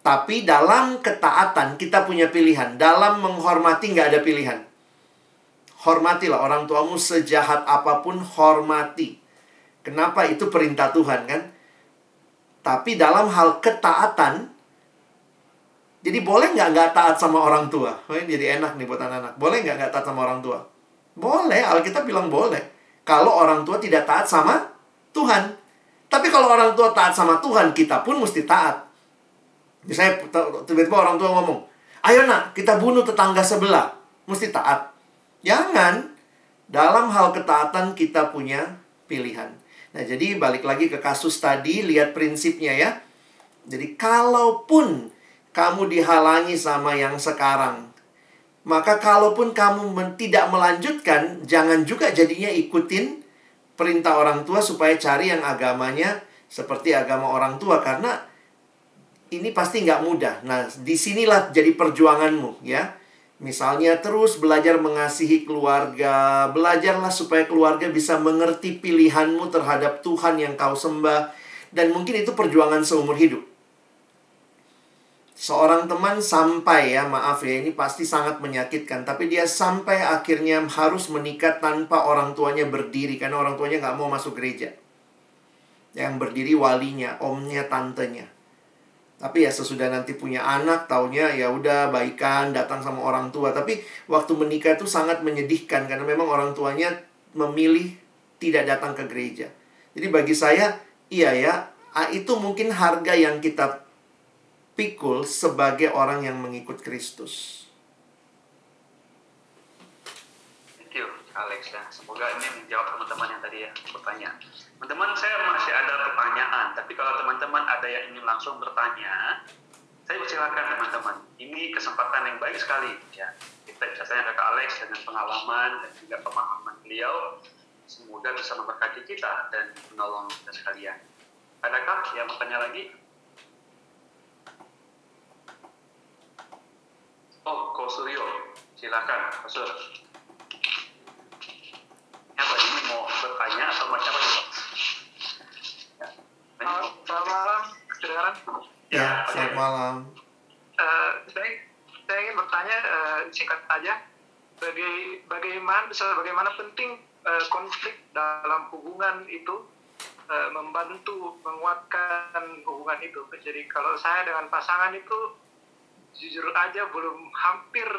tapi dalam ketaatan kita punya pilihan. Dalam menghormati nggak ada pilihan. Hormatilah orang tuamu sejahat apa pun hormati. Kenapa itu perintah Tuhan kan? Tapi dalam hal ketaatan, jadi boleh nggak nggak taat sama orang tua? Oh, ini jadi enak nih buat anak-anak. Boleh nggak nggak taat sama orang tua? Boleh, Alkitab bilang boleh. Kalau orang tua tidak taat sama Tuhan. Tapi kalau orang tua taat sama Tuhan, kita pun mesti taat. Misalnya tiba-tiba orang tua ngomong, ayo nak, kita bunuh tetangga sebelah. Mesti taat. Jangan. Dalam hal ketaatan kita punya pilihan. Nah, jadi balik lagi ke kasus tadi, lihat prinsipnya ya. Jadi kalaupun kamu dihalangi sama yang sekarang, maka kalaupun kamu tidak melanjutkan, jangan juga jadinya ikutin perintah orang tua supaya cari yang agamanya seperti agama orang tua karena ini pasti nggak mudah. Nah, di sinilah jadi perjuanganmu ya. Misalnya terus belajar mengasihi keluarga, belajarlah supaya keluarga bisa mengerti pilihanmu terhadap Tuhan yang kau sembah dan mungkin itu perjuangan seumur hidup seorang teman sampai ya maaf ya ini pasti sangat menyakitkan tapi dia sampai akhirnya harus menikah tanpa orang tuanya berdiri karena orang tuanya nggak mau masuk gereja yang berdiri walinya omnya tantenya tapi ya sesudah nanti punya anak taunya ya udah baikan datang sama orang tua tapi waktu menikah itu sangat menyedihkan karena memang orang tuanya memilih tidak datang ke gereja jadi bagi saya iya ya itu mungkin harga yang kita pikul sebagai orang yang mengikut Kristus. Thank you, Alex ya. Semoga ini menjawab teman-teman yang tadi ya bertanya. Teman-teman, saya masih ada pertanyaan, tapi kalau teman-teman ada yang ingin langsung bertanya, saya persilakan teman-teman. Ini kesempatan yang baik sekali ya. Kita bisa tanya ke Alex dengan pengalaman dan juga pemahaman beliau. Semoga bisa memberkati kita dan menolong kita sekalian. Adakah yang bertanya lagi? Oh, Ko Suryo. Silakan, Ko Sur. Apa ini mau bertanya atau macam apa? Selamat malam, kedengaran? Ya, ya selamat malam. Uh, saya, saya ingin bertanya uh, singkat saja, baga bagaimana bagaimana penting uh, konflik dalam hubungan itu uh, membantu menguatkan hubungan itu. Jadi kalau saya dengan pasangan itu jujur aja belum hampir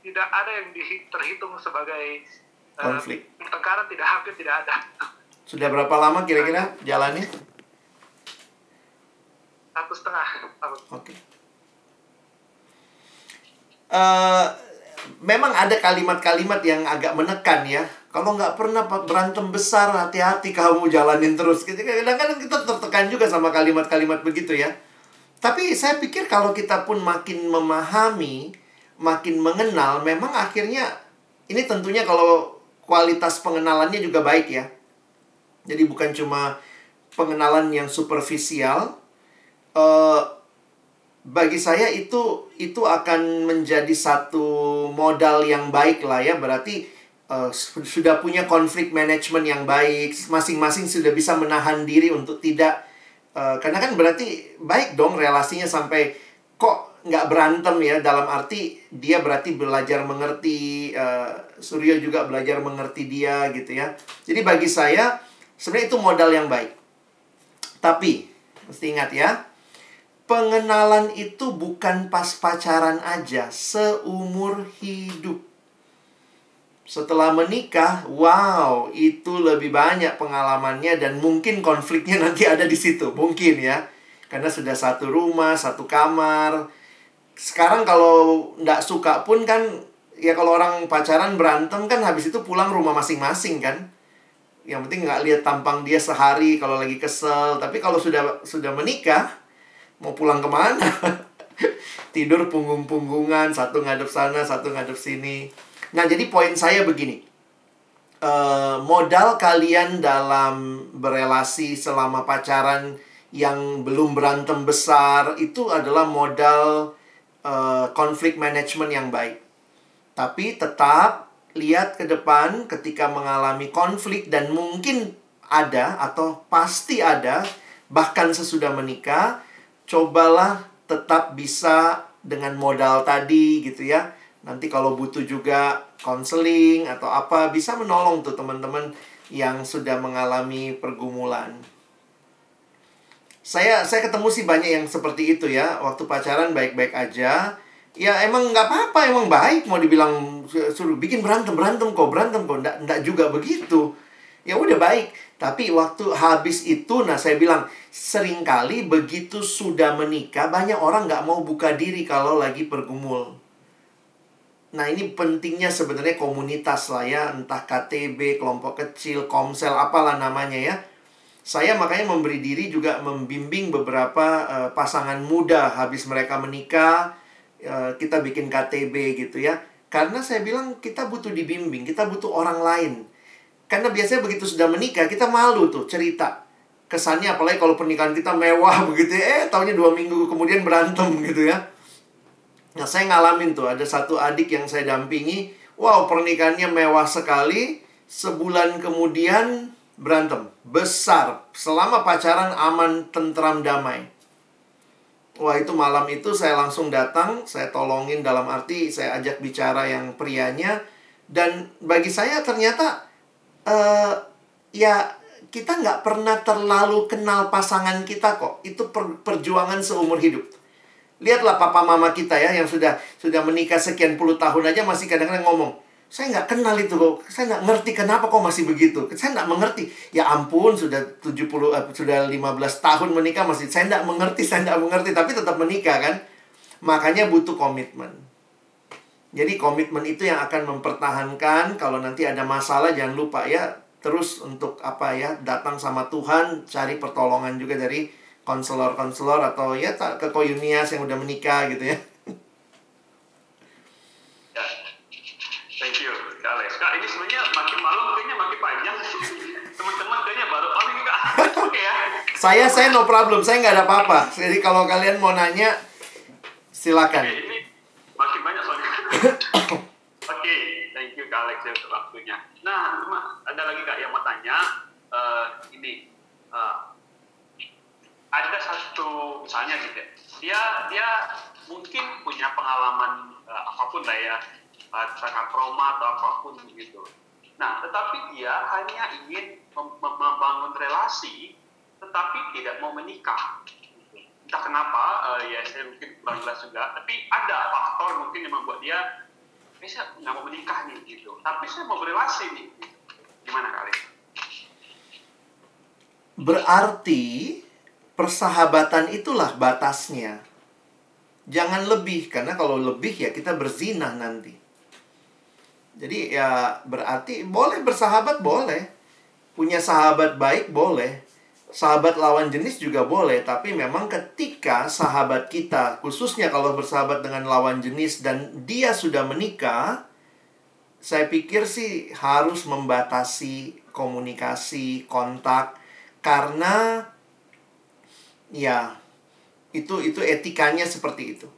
tidak ada yang terhitung sebagai konflik. Uh, pertengkaran tidak hampir tidak ada. Sudah berapa lama kira-kira jalannya? Satu setengah tahun. Oke. Okay. Uh, eh, memang ada kalimat-kalimat yang agak menekan ya. Kalau nggak pernah berantem besar, hati-hati kamu jalanin terus. Kadang-kadang kita tertekan juga sama kalimat-kalimat begitu ya. Tapi saya pikir kalau kita pun makin memahami, makin mengenal, memang akhirnya ini tentunya kalau kualitas pengenalannya juga baik ya. Jadi bukan cuma pengenalan yang superficial. Uh, bagi saya itu itu akan menjadi satu modal yang baik lah ya. Berarti uh, sudah punya konflik manajemen yang baik, masing-masing sudah bisa menahan diri untuk tidak Eh, karena kan berarti baik dong relasinya sampai kok nggak berantem ya. Dalam arti dia berarti belajar mengerti uh, Suryo juga belajar mengerti dia gitu ya. Jadi bagi saya sebenarnya itu modal yang baik. Tapi mesti ingat ya pengenalan itu bukan pas pacaran aja seumur hidup setelah menikah, wow, itu lebih banyak pengalamannya dan mungkin konfliknya nanti ada di situ, mungkin ya. Karena sudah satu rumah, satu kamar. Sekarang kalau nggak suka pun kan, ya kalau orang pacaran berantem kan habis itu pulang rumah masing-masing kan. Yang penting nggak lihat tampang dia sehari kalau lagi kesel. Tapi kalau sudah sudah menikah, mau pulang ke mana? Tidur punggung-punggungan, satu ngadep sana, satu ngadep sini Nah, jadi poin saya begini. Uh, modal kalian dalam berelasi selama pacaran yang belum berantem besar itu adalah modal uh, konflik management yang baik. Tapi tetap lihat ke depan ketika mengalami konflik dan mungkin ada atau pasti ada bahkan sesudah menikah, cobalah tetap bisa dengan modal tadi gitu ya. Nanti kalau butuh juga konseling atau apa bisa menolong tuh teman-teman yang sudah mengalami pergumulan. saya saya ketemu sih banyak yang seperti itu ya. Waktu pacaran baik-baik aja. Ya emang nggak apa-apa emang baik mau dibilang suruh bikin berantem berantem kok berantem kok. Nggak juga begitu. Ya udah baik tapi waktu habis itu nah saya bilang sering kali begitu sudah menikah banyak orang nggak mau buka diri kalau lagi pergumul Nah ini pentingnya sebenarnya komunitas lah ya Entah KTB, kelompok kecil, komsel, apalah namanya ya. Saya makanya memberi diri juga membimbing beberapa uh, pasangan muda Habis mereka menikah uh, Kita bikin KTB gitu ya. Karena saya bilang kita butuh dibimbing Kita butuh orang lain Karena biasanya begitu sudah menikah Kita malu tuh cerita Kesannya apalagi kalau pernikahan kita mewah begitu ya Eh tahunya dua minggu kemudian berantem gitu ya Nah, saya ngalamin tuh, ada satu adik yang saya dampingi, wow, pernikahannya mewah sekali, sebulan kemudian berantem, besar. Selama pacaran aman, tentram, damai. Wah, itu malam itu saya langsung datang, saya tolongin dalam arti saya ajak bicara yang prianya, dan bagi saya ternyata, uh, ya kita nggak pernah terlalu kenal pasangan kita kok. Itu per perjuangan seumur hidup Lihatlah papa mama kita ya yang sudah sudah menikah sekian puluh tahun aja masih kadang-kadang ngomong, saya nggak kenal itu kok, saya nggak ngerti kenapa kok masih begitu. Saya nggak mengerti. Ya ampun, sudah 70 eh, sudah 15 tahun menikah masih saya nggak mengerti, saya nggak mengerti, tapi tetap menikah kan. Makanya butuh komitmen. Jadi komitmen itu yang akan mempertahankan kalau nanti ada masalah jangan lupa ya terus untuk apa ya datang sama Tuhan cari pertolongan juga dari konselor-konselor atau ya ke koyunias yang udah menikah gitu ya. ya. Thank you, Kak Alex. Kak, ini sebenarnya makin malam kayaknya makin panjang. Teman-teman kayaknya baru oh ini Kak. Oke ya. Saya saya no problem, saya nggak ada apa-apa. Jadi kalau kalian mau nanya silakan. Oke, ini. Oke, thank you Kak Alex ya untuk waktunya. Nah, ada lagi Kak yang mau tanya. Uh, ini uh, ada satu misalnya gitu ya, dia dia mungkin punya pengalaman uh, apa pun lah ya uh, trauma atau apa pun gitu nah tetapi dia hanya ingin mem membangun relasi tetapi tidak mau menikah entah kenapa uh, ya saya mungkin kurang jelas juga tapi ada faktor mungkin yang membuat dia bisa nggak mau menikah nih gitu tapi saya mau berrelasi nih gimana kali berarti persahabatan itulah batasnya. Jangan lebih, karena kalau lebih ya kita berzinah nanti. Jadi ya berarti boleh bersahabat boleh. Punya sahabat baik boleh. Sahabat lawan jenis juga boleh, tapi memang ketika sahabat kita, khususnya kalau bersahabat dengan lawan jenis dan dia sudah menikah, saya pikir sih harus membatasi komunikasi, kontak, karena ya itu itu etikanya seperti itu.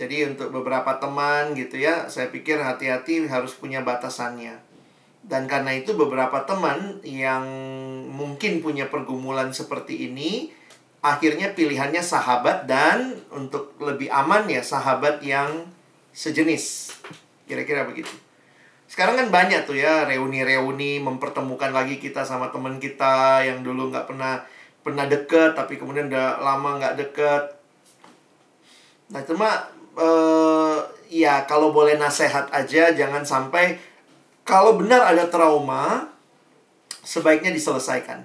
Jadi untuk beberapa teman gitu ya, saya pikir hati-hati harus punya batasannya. Dan karena itu beberapa teman yang mungkin punya pergumulan seperti ini, akhirnya pilihannya sahabat dan untuk lebih aman ya sahabat yang sejenis. Kira-kira begitu. Sekarang kan banyak tuh ya reuni-reuni mempertemukan lagi kita sama teman kita yang dulu nggak pernah pernah deket tapi kemudian udah lama nggak deket nah cuma uh, ya kalau boleh nasihat aja jangan sampai kalau benar ada trauma sebaiknya diselesaikan.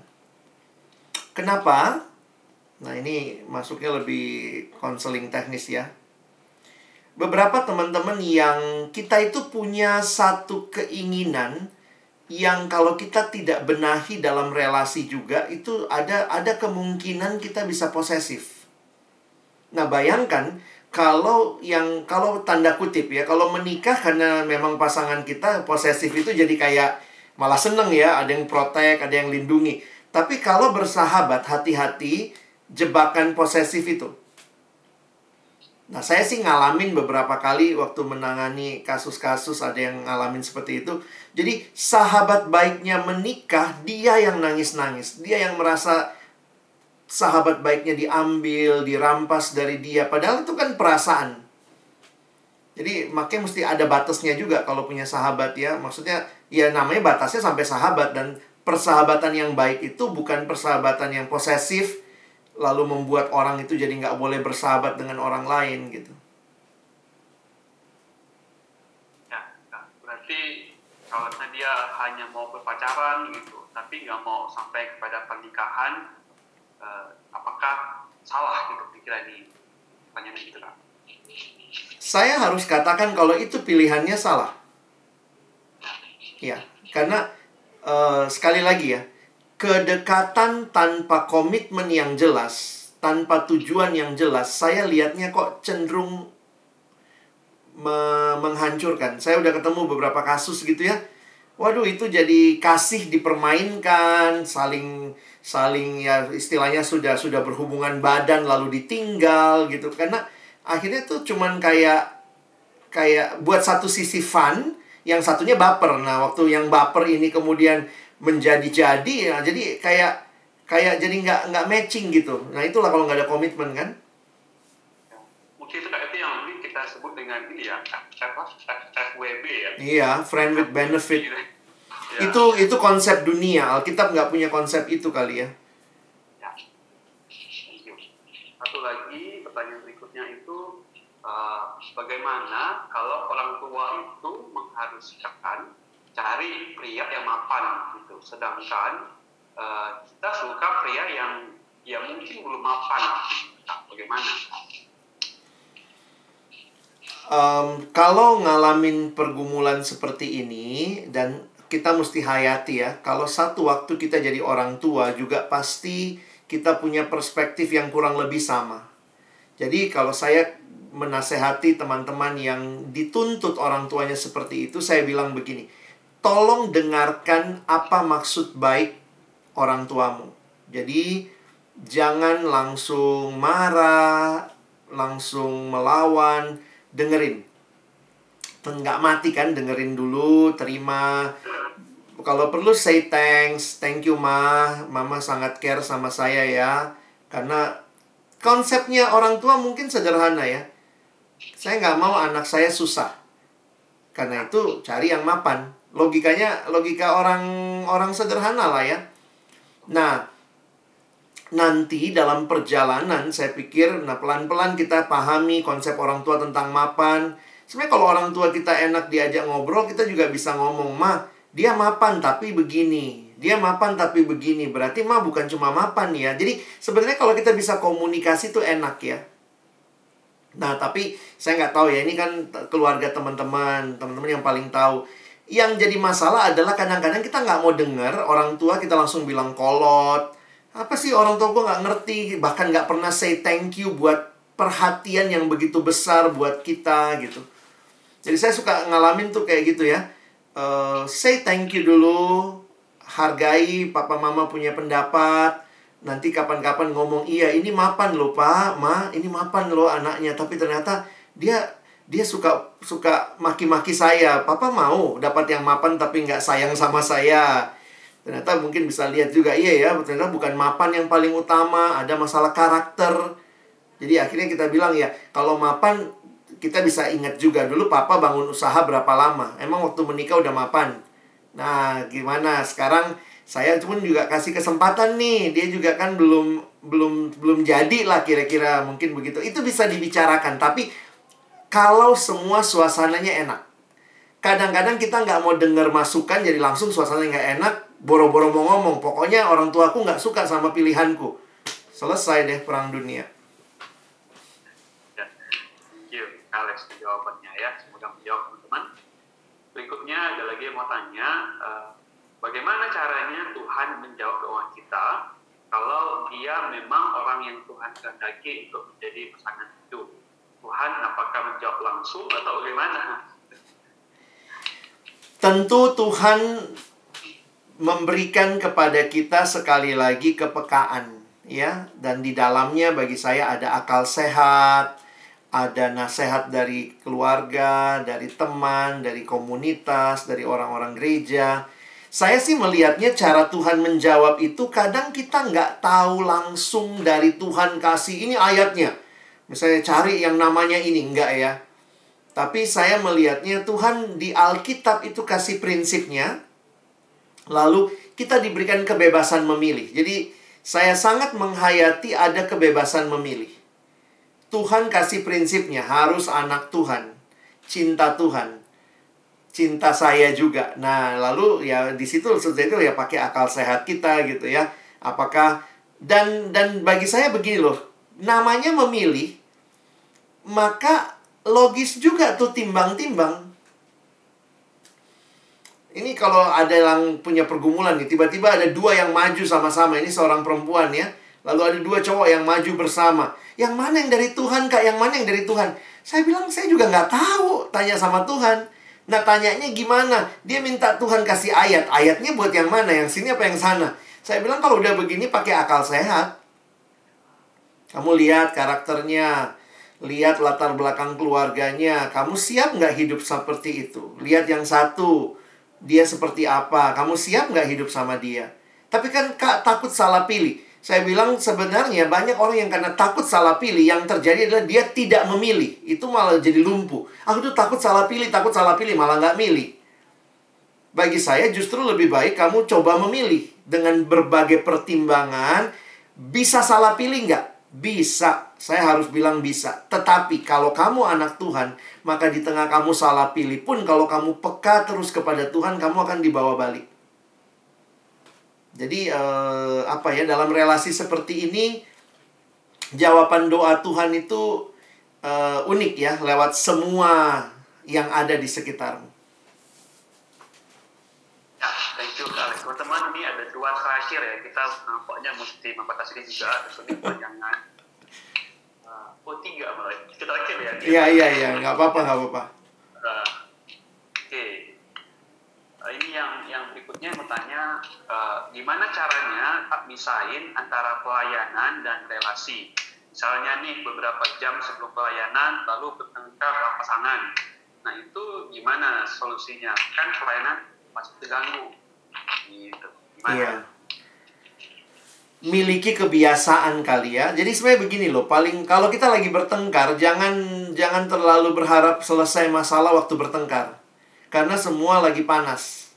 Kenapa? Nah ini masuknya lebih konseling teknis ya. Beberapa teman-teman yang kita itu punya satu keinginan yang kalau kita tidak benahi dalam relasi juga itu ada ada kemungkinan kita bisa posesif. Nah, bayangkan kalau yang kalau tanda kutip ya, kalau menikah karena memang pasangan kita posesif itu jadi kayak malah seneng ya, ada yang protek, ada yang lindungi. Tapi kalau bersahabat, hati-hati jebakan posesif itu. Nah, saya sih ngalamin beberapa kali waktu menangani kasus-kasus ada yang ngalamin seperti itu. Jadi, sahabat baiknya menikah, dia yang nangis-nangis. Dia yang merasa sahabat baiknya diambil, dirampas dari dia. Padahal itu kan perasaan. Jadi, makanya mesti ada batasnya juga kalau punya sahabat ya. Maksudnya, ya namanya batasnya sampai sahabat. Dan persahabatan yang baik itu bukan persahabatan yang posesif, lalu membuat orang itu jadi nggak boleh bersahabat dengan orang lain gitu. Ya, ya. berarti kalau dia hanya mau berpacaran gitu, tapi nggak mau sampai kepada pernikahan, eh, apakah salah gitu pikiran ini? Pertanyaan itu kan. Saya harus katakan kalau itu pilihannya salah. Ya, karena uh, sekali lagi ya, kedekatan tanpa komitmen yang jelas, tanpa tujuan yang jelas, saya lihatnya kok cenderung me menghancurkan. Saya udah ketemu beberapa kasus gitu ya. Waduh, itu jadi kasih dipermainkan, saling saling ya istilahnya sudah sudah berhubungan badan lalu ditinggal gitu. Karena akhirnya tuh cuman kayak kayak buat satu sisi fun, yang satunya baper. Nah, waktu yang baper ini kemudian menjadi-jadi ya, jadi kayak kayak jadi nggak nggak matching gitu. Nah, itulah kalau nggak ada komitmen kan. Mungkin itu itu yang kita sebut dengan ini ya? FWB ya. Iya, friend with benefit. Ya. Itu itu konsep dunia. Alkitab nggak punya konsep itu kali ya. Satu lagi pertanyaan berikutnya itu uh, bagaimana kalau orang tua itu mengharuskan cari pria yang mapan gitu, sedangkan uh, kita suka pria yang ya mungkin belum mapan. Nah, bagaimana? Um, kalau ngalamin pergumulan seperti ini dan kita mesti hayati ya, kalau satu waktu kita jadi orang tua juga pasti kita punya perspektif yang kurang lebih sama. Jadi kalau saya menasehati teman-teman yang dituntut orang tuanya seperti itu, saya bilang begini, tolong dengarkan apa maksud baik orang tuamu. Jadi jangan langsung marah, langsung melawan, dengerin. Nggak mati kan, dengerin dulu, terima. Kalau perlu say thanks, thank you ma, mama sangat care sama saya ya. Karena konsepnya orang tua mungkin sederhana ya. Saya nggak mau anak saya susah. Karena itu cari yang mapan. Logikanya logika orang orang sederhana lah ya. Nah, nanti dalam perjalanan saya pikir nah pelan-pelan kita pahami konsep orang tua tentang mapan. Sebenarnya kalau orang tua kita enak diajak ngobrol, kita juga bisa ngomong, "Ma, dia mapan tapi begini. Dia mapan tapi begini." Berarti ma bukan cuma mapan ya. Jadi sebenarnya kalau kita bisa komunikasi tuh enak ya. Nah, tapi saya nggak tahu ya, ini kan keluarga teman-teman, teman-teman yang paling tahu. Yang jadi masalah adalah kadang-kadang kita nggak mau dengar orang tua kita langsung bilang kolot. Apa sih orang tua gue nggak ngerti, bahkan nggak pernah say thank you buat perhatian yang begitu besar buat kita gitu. Jadi saya suka ngalamin tuh kayak gitu ya. Uh, say thank you dulu, hargai papa mama punya pendapat, nanti kapan-kapan ngomong iya ini mapan loh pak. Ma ini mapan loh anaknya. Tapi ternyata dia dia suka suka maki-maki saya. Papa mau dapat yang mapan tapi nggak sayang sama saya? Ternyata mungkin bisa lihat juga iya ya ternyata bukan mapan yang paling utama ada masalah karakter. Jadi akhirnya kita bilang ya kalau mapan kita bisa ingat juga dulu papa bangun usaha berapa lama. Emang waktu menikah udah mapan? Nah gimana? Sekarang saya pun juga kasih kesempatan nih. Dia juga kan belum belum belum jadi lah kira-kira. Mungkin begitu. Itu bisa dibicarakan. Tapi kalau semua suasananya enak. Kadang-kadang kita nggak mau dengar masukan jadi langsung suasananya nggak enak boro-boro mau ngomong. Pokoknya orang tua aku nggak suka sama pilihanku. Selesai deh perang dunia. Ya, Alex jawabannya ya. Semoga menjawab teman-teman. Berikutnya ada lagi yang mau tanya uh, Bagaimana caranya Tuhan menjawab doa kita kalau dia memang orang yang Tuhan kehendaki untuk menjadi pasangan hidup? Tuhan apakah menjawab langsung atau bagaimana? Tentu Tuhan memberikan kepada kita sekali lagi kepekaan ya dan di dalamnya bagi saya ada akal sehat, ada nasihat dari keluarga, dari teman, dari komunitas, dari orang-orang gereja. Saya sih melihatnya cara Tuhan menjawab itu kadang kita nggak tahu langsung dari Tuhan kasih ini ayatnya. Misalnya cari yang namanya ini, enggak ya. Tapi saya melihatnya Tuhan di Alkitab itu kasih prinsipnya. Lalu kita diberikan kebebasan memilih. Jadi Saya sangat menghayati ada kebebasan memilih. Tuhan kasih prinsipnya harus anak Tuhan, cinta Tuhan, cinta saya juga. Nah, lalu ya di situ itu ya pakai akal sehat kita gitu ya. Apakah dan dan bagi saya begini loh, namanya memilih maka logis juga tuh timbang-timbang. Ini kalau ada yang punya pergumulan nih, tiba-tiba ada dua yang maju sama-sama. Ini seorang perempuan ya. Lalu ada dua cowok yang maju bersama. Yang mana yang dari Tuhan, Kak? Yang mana yang dari Tuhan? Saya bilang, saya juga nggak tahu. Tanya sama Tuhan. Nah, tanyanya gimana? Dia minta Tuhan kasih ayat. Ayatnya buat yang mana? Yang sini apa yang sana? Saya bilang, kalau udah begini pakai akal sehat. Kamu lihat karakternya. Lihat latar belakang keluarganya. Kamu siap nggak hidup seperti itu? Lihat yang satu dia seperti apa, kamu siap nggak hidup sama dia? Tapi kan kak takut salah pilih. Saya bilang sebenarnya banyak orang yang karena takut salah pilih, yang terjadi adalah dia tidak memilih. Itu malah jadi lumpuh. Aku tuh takut salah pilih, takut salah pilih, malah nggak milih. Bagi saya justru lebih baik kamu coba memilih. Dengan berbagai pertimbangan, bisa salah pilih nggak? Bisa, saya harus bilang bisa. Tetapi kalau kamu anak Tuhan, maka di tengah kamu salah pilih pun kalau kamu peka terus kepada Tuhan, kamu akan dibawa balik. Jadi eh, apa ya dalam relasi seperti ini jawaban doa Tuhan itu eh, unik ya lewat semua yang ada di sekitarmu. Ya, thank you Alex. Teman-teman, ini ada dua terakhir ya. Kita nampaknya mesti membatasi juga. Terus ini panjangan. Uh, oh, tiga malah. Kita terakhir ya. Iya, iya, iya. Nggak apa-apa, nggak apa-apa. Uh, Oke. Uh, ini yang yang berikutnya bertanya, uh, gimana caranya misahin antara pelayanan dan relasi? Misalnya nih, beberapa jam sebelum pelayanan, lalu bertengkar pasangan. Nah, itu gimana solusinya? Kan pelayanan masih terganggu. Gitu. Gimana? Iya. Miliki kebiasaan kali ya. Jadi sebenarnya begini loh, paling kalau kita lagi bertengkar, jangan jangan terlalu berharap selesai masalah waktu bertengkar. Karena semua lagi panas.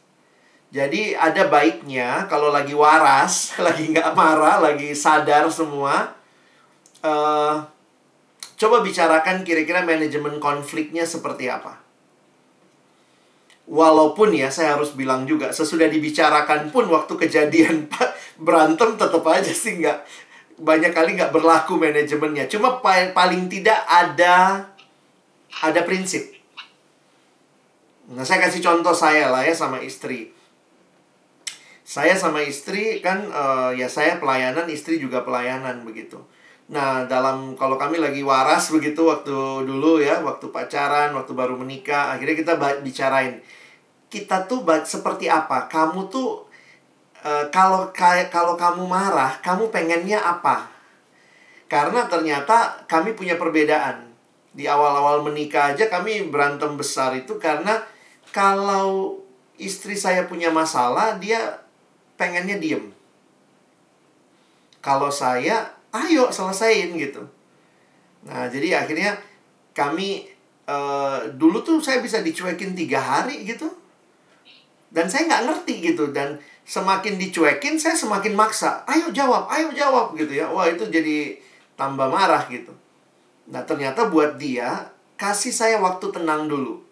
Jadi ada baiknya kalau lagi waras, lagi nggak marah, lagi sadar semua, uh, coba bicarakan kira-kira manajemen konfliknya seperti apa. Walaupun ya saya harus bilang juga sesudah dibicarakan pun waktu kejadian berantem tetap aja sih nggak banyak kali nggak berlaku manajemennya. Cuma paling tidak ada ada prinsip. Nah saya kasih contoh saya lah ya sama istri. Saya sama istri kan uh, ya saya pelayanan, istri juga pelayanan begitu. Nah, dalam kalau kami lagi waras begitu waktu dulu ya, waktu pacaran, waktu baru menikah, akhirnya kita bicarain kita tuh seperti apa? Kamu tuh uh, kalau kalau kamu marah, kamu pengennya apa? Karena ternyata kami punya perbedaan. Di awal-awal menikah aja kami berantem besar itu karena kalau istri saya punya masalah, dia pengennya diem. Kalau saya, ayo selesaiin gitu. Nah, jadi akhirnya kami uh, dulu tuh saya bisa dicuekin tiga hari gitu. Dan saya nggak ngerti gitu. Dan semakin dicuekin, saya semakin maksa. Ayo jawab, ayo jawab gitu ya. Wah itu jadi tambah marah gitu. Nah ternyata buat dia, kasih saya waktu tenang dulu.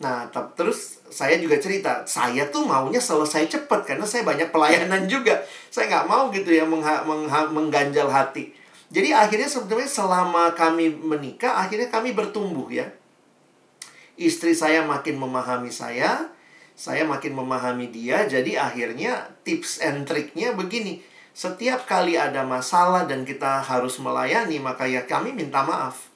Nah, terus saya juga cerita, saya tuh maunya selesai cepat karena saya banyak pelayanan juga. Saya nggak mau gitu ya mengha, mengha, mengganjal hati. Jadi akhirnya sebetulnya selama kami menikah, akhirnya kami bertumbuh ya. Istri saya makin memahami saya, saya makin memahami dia. Jadi akhirnya tips and triknya begini. Setiap kali ada masalah dan kita harus melayani, maka ya kami minta maaf.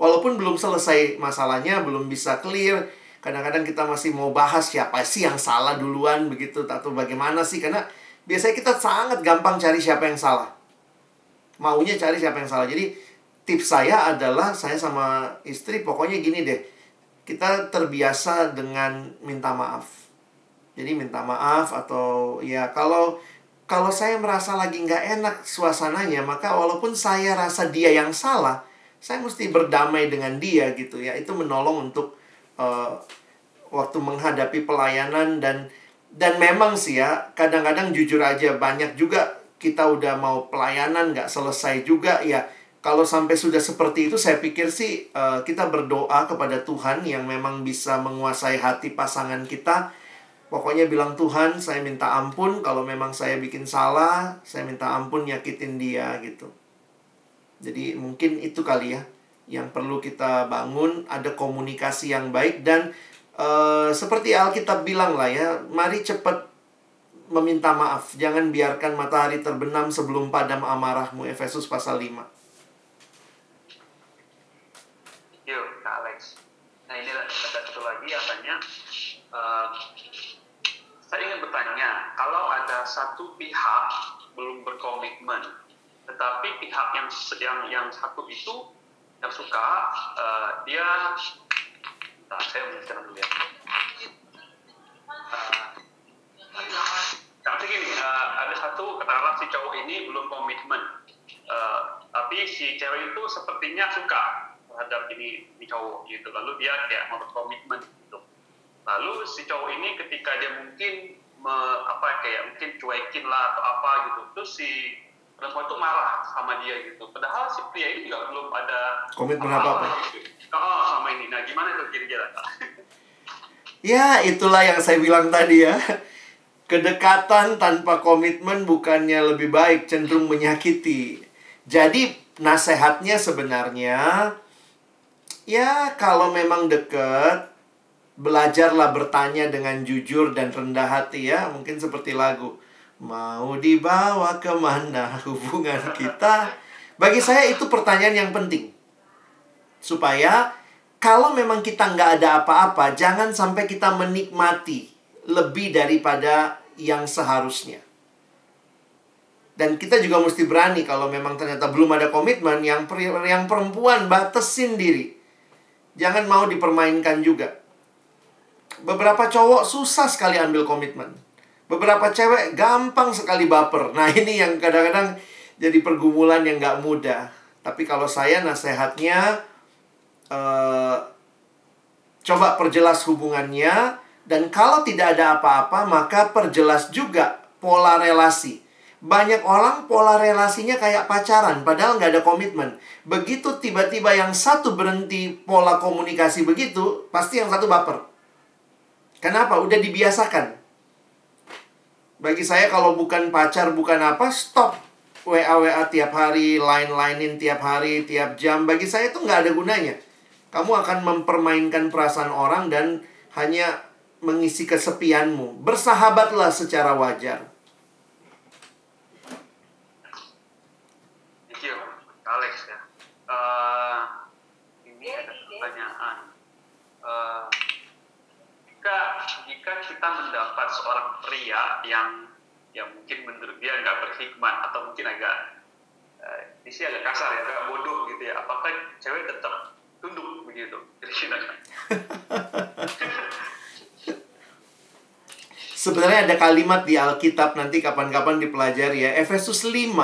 Walaupun belum selesai masalahnya, belum bisa clear, kadang-kadang kita masih mau bahas siapa sih yang salah duluan begitu atau bagaimana sih? Karena biasanya kita sangat gampang cari siapa yang salah. Maunya cari siapa yang salah. Jadi tips saya adalah saya sama istri pokoknya gini deh. Kita terbiasa dengan minta maaf. Jadi minta maaf atau ya kalau kalau saya merasa lagi nggak enak suasananya maka walaupun saya rasa dia yang salah saya mesti berdamai dengan dia gitu ya. Itu menolong untuk uh, waktu menghadapi pelayanan dan dan memang sih ya kadang-kadang jujur aja banyak juga kita udah mau pelayanan nggak selesai juga ya. Kalau sampai sudah seperti itu saya pikir sih uh, kita berdoa kepada Tuhan yang memang bisa menguasai hati pasangan kita. Pokoknya bilang Tuhan saya minta ampun kalau memang saya bikin salah saya minta ampun nyakitin dia gitu. Jadi mungkin itu kali ya yang perlu kita bangun ada komunikasi yang baik dan uh, seperti Alkitab bilang lah ya mari cepat meminta maaf jangan biarkan matahari terbenam sebelum padam amarahmu Efesus pasal 5 Yuk, Kak Alex. Nah ini satu lagi katanya, uh, saya ingin bertanya, kalau ada satu pihak belum berkomitmen, tetapi pihak yang yang yang satu itu yang suka, uh, dia, nah, saya menjelaskan dulu ya. Uh, gini, uh, ada satu katakanlah si cowok ini belum komitmen, uh, tapi si cewek itu sepertinya suka terhadap ini, ini cowok gitu. Lalu dia kayak mau berkomitmen gitu. Lalu si cowok ini ketika dia mungkin me, apa kayak mungkin cuekin lah atau apa gitu. Terus si perempuan itu marah sama dia gitu padahal si pria ini juga belum ada komitmen apa apa gitu. oh sama ini nah gimana itu kira-kira ya itulah yang saya bilang tadi ya kedekatan tanpa komitmen bukannya lebih baik cenderung menyakiti jadi nasehatnya sebenarnya Ya, kalau memang deket, belajarlah bertanya dengan jujur dan rendah hati ya. Mungkin seperti lagu. Mau dibawa ke mana hubungan kita? Bagi saya itu pertanyaan yang penting. Supaya kalau memang kita nggak ada apa-apa, jangan sampai kita menikmati lebih daripada yang seharusnya. Dan kita juga mesti berani kalau memang ternyata belum ada komitmen, yang, yang perempuan batasin diri Jangan mau dipermainkan juga. Beberapa cowok susah sekali ambil komitmen. Beberapa cewek gampang sekali baper. Nah ini yang kadang-kadang jadi pergumulan yang gak mudah. Tapi kalau saya nasihatnya, uh, coba perjelas hubungannya. Dan kalau tidak ada apa-apa, maka perjelas juga pola relasi. Banyak orang pola relasinya kayak pacaran, padahal nggak ada komitmen. Begitu tiba-tiba yang satu berhenti pola komunikasi begitu, pasti yang satu baper. Kenapa? Udah dibiasakan. Bagi saya kalau bukan pacar, bukan apa, stop. WA-WA tiap hari, line-linein tiap hari, tiap jam. Bagi saya itu nggak ada gunanya. Kamu akan mempermainkan perasaan orang dan hanya mengisi kesepianmu. Bersahabatlah secara wajar. Jika kita mendapat seorang pria yang yang mungkin menurut dia nggak berhikmat atau mungkin agak uh, ini sih agak kasar ya agak bodoh gitu ya apakah cewek tetap tunduk begitu Sebenarnya ada kalimat di Alkitab nanti kapan-kapan dipelajari ya. Efesus 5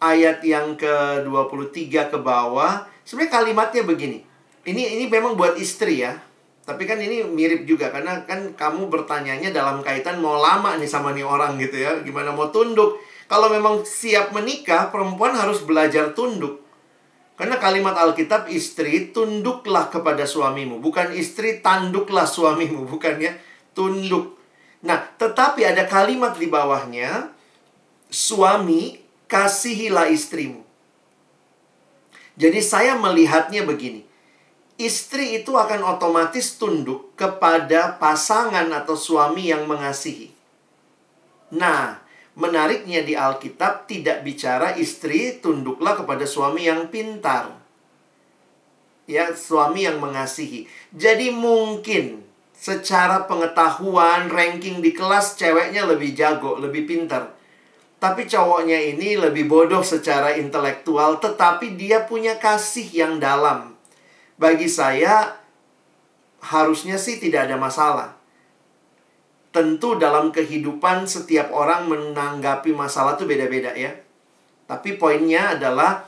ayat yang ke-23 ke bawah. Sebenarnya kalimatnya begini. Ini ini memang buat istri ya. Tapi kan ini mirip juga karena kan kamu bertanyanya dalam kaitan mau lama nih sama nih orang gitu ya. Gimana mau tunduk? Kalau memang siap menikah, perempuan harus belajar tunduk. Karena kalimat Alkitab istri tunduklah kepada suamimu, bukan istri tanduklah suamimu, bukan ya, tunduk. Nah, tetapi ada kalimat di bawahnya suami kasihilah istrimu. Jadi saya melihatnya begini istri itu akan otomatis tunduk kepada pasangan atau suami yang mengasihi. Nah, menariknya di Alkitab tidak bicara istri tunduklah kepada suami yang pintar. Ya, suami yang mengasihi. Jadi mungkin secara pengetahuan, ranking di kelas ceweknya lebih jago, lebih pintar. Tapi cowoknya ini lebih bodoh secara intelektual, tetapi dia punya kasih yang dalam bagi saya harusnya sih tidak ada masalah. Tentu dalam kehidupan setiap orang menanggapi masalah itu beda-beda ya. Tapi poinnya adalah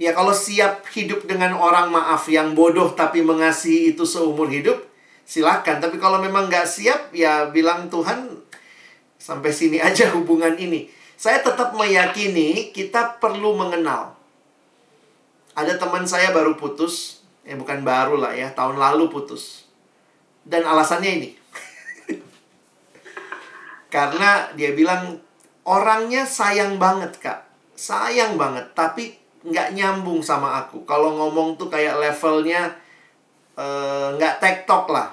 ya kalau siap hidup dengan orang maaf yang bodoh tapi mengasihi itu seumur hidup, silakan. Tapi kalau memang nggak siap ya bilang Tuhan sampai sini aja hubungan ini. Saya tetap meyakini kita perlu mengenal. Ada teman saya baru putus, ya bukan baru lah ya, tahun lalu putus. Dan alasannya ini. Karena dia bilang orangnya sayang banget kak, sayang banget, tapi nggak nyambung sama aku. Kalau ngomong tuh kayak levelnya eh, nggak uh, tektok lah.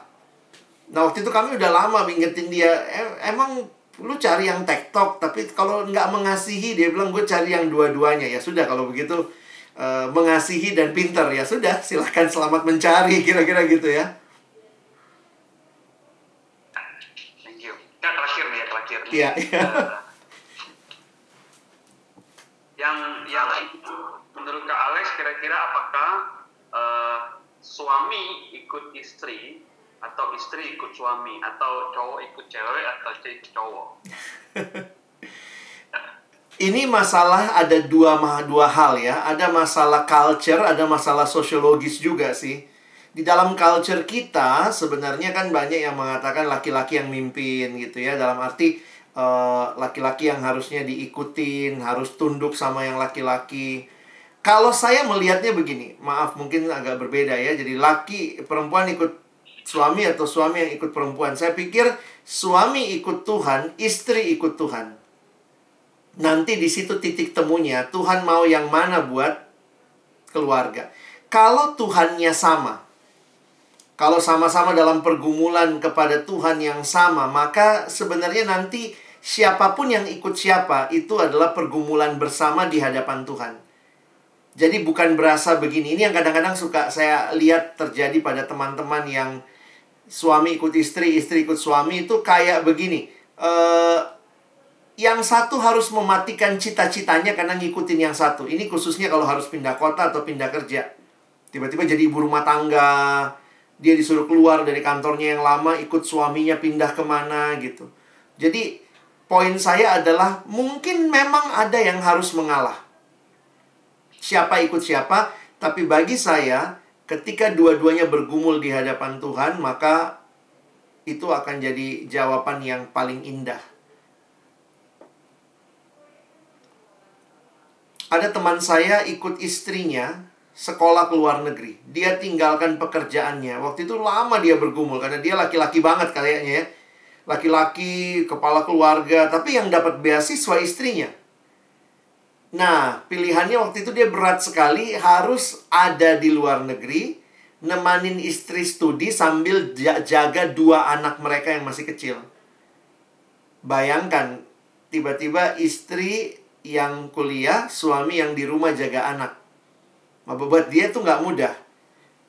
Nah waktu itu kami udah lama ingetin dia, e emang lu cari yang tektok tapi kalau nggak mengasihi dia bilang gue cari yang dua-duanya ya sudah kalau begitu uh, mengasihi dan pinter ya sudah silahkan selamat mencari kira-kira gitu ya. Thank you. Ya terakhir nih ya terakhir iya ya. yang yang menurut kak Alex kira-kira apakah uh, suami ikut istri atau istri ikut suami atau cowok ikut cewek atau cewek ikut cowok ini masalah ada dua dua hal ya. Ada masalah culture ada masalah sosiologis juga sih. Di dalam culture kita sebenarnya kan banyak yang mengatakan laki-laki yang mimpin gitu ya. Dalam arti eh, laki-laki uh, yang harusnya diikutin harus tunduk sama yang laki-laki. Kalau saya melihatnya begini maaf mungkin agak berbeda ya. Jadi laki perempuan ikut suami atau suami yang ikut perempuan. Saya pikir suami ikut Tuhan, istri ikut Tuhan. Nanti di situ titik temunya, Tuhan mau yang mana buat keluarga. Kalau Tuhannya sama, kalau sama-sama dalam pergumulan kepada Tuhan yang sama, maka sebenarnya nanti siapa pun yang ikut siapa itu adalah pergumulan bersama di hadapan Tuhan. Jadi bukan berasa begini. Ini yang kadang-kadang suka saya lihat terjadi pada teman-teman yang suami ikut istri, istri ikut suami itu kayak begini. Uh, yang satu harus mematikan cita-citanya karena ngikutin yang satu. Ini khususnya kalau harus pindah kota atau pindah kerja. Tiba-tiba jadi ibu rumah tangga, dia disuruh keluar dari kantornya yang lama, ikut suaminya pindah ke mana gitu. Jadi poin saya adalah mungkin memang ada yang harus mengalah. Siapa ikut siapa, tapi bagi saya ketika dua-duanya bergumul di hadapan Tuhan, maka itu akan jadi jawaban yang paling indah. Ada teman saya ikut istrinya sekolah ke luar negeri. Dia tinggalkan pekerjaannya. Waktu itu lama dia bergumul karena dia laki-laki banget kayaknya ya. Laki-laki, kepala keluarga, tapi yang dapat beasiswa istrinya. Nah, pilihannya waktu itu dia berat sekali, harus ada di luar negeri, nemanin istri studi sambil jaga dua anak mereka yang masih kecil. Bayangkan, tiba-tiba istri yang kuliah, suami yang di rumah jaga anak. Buat dia tuh nggak mudah.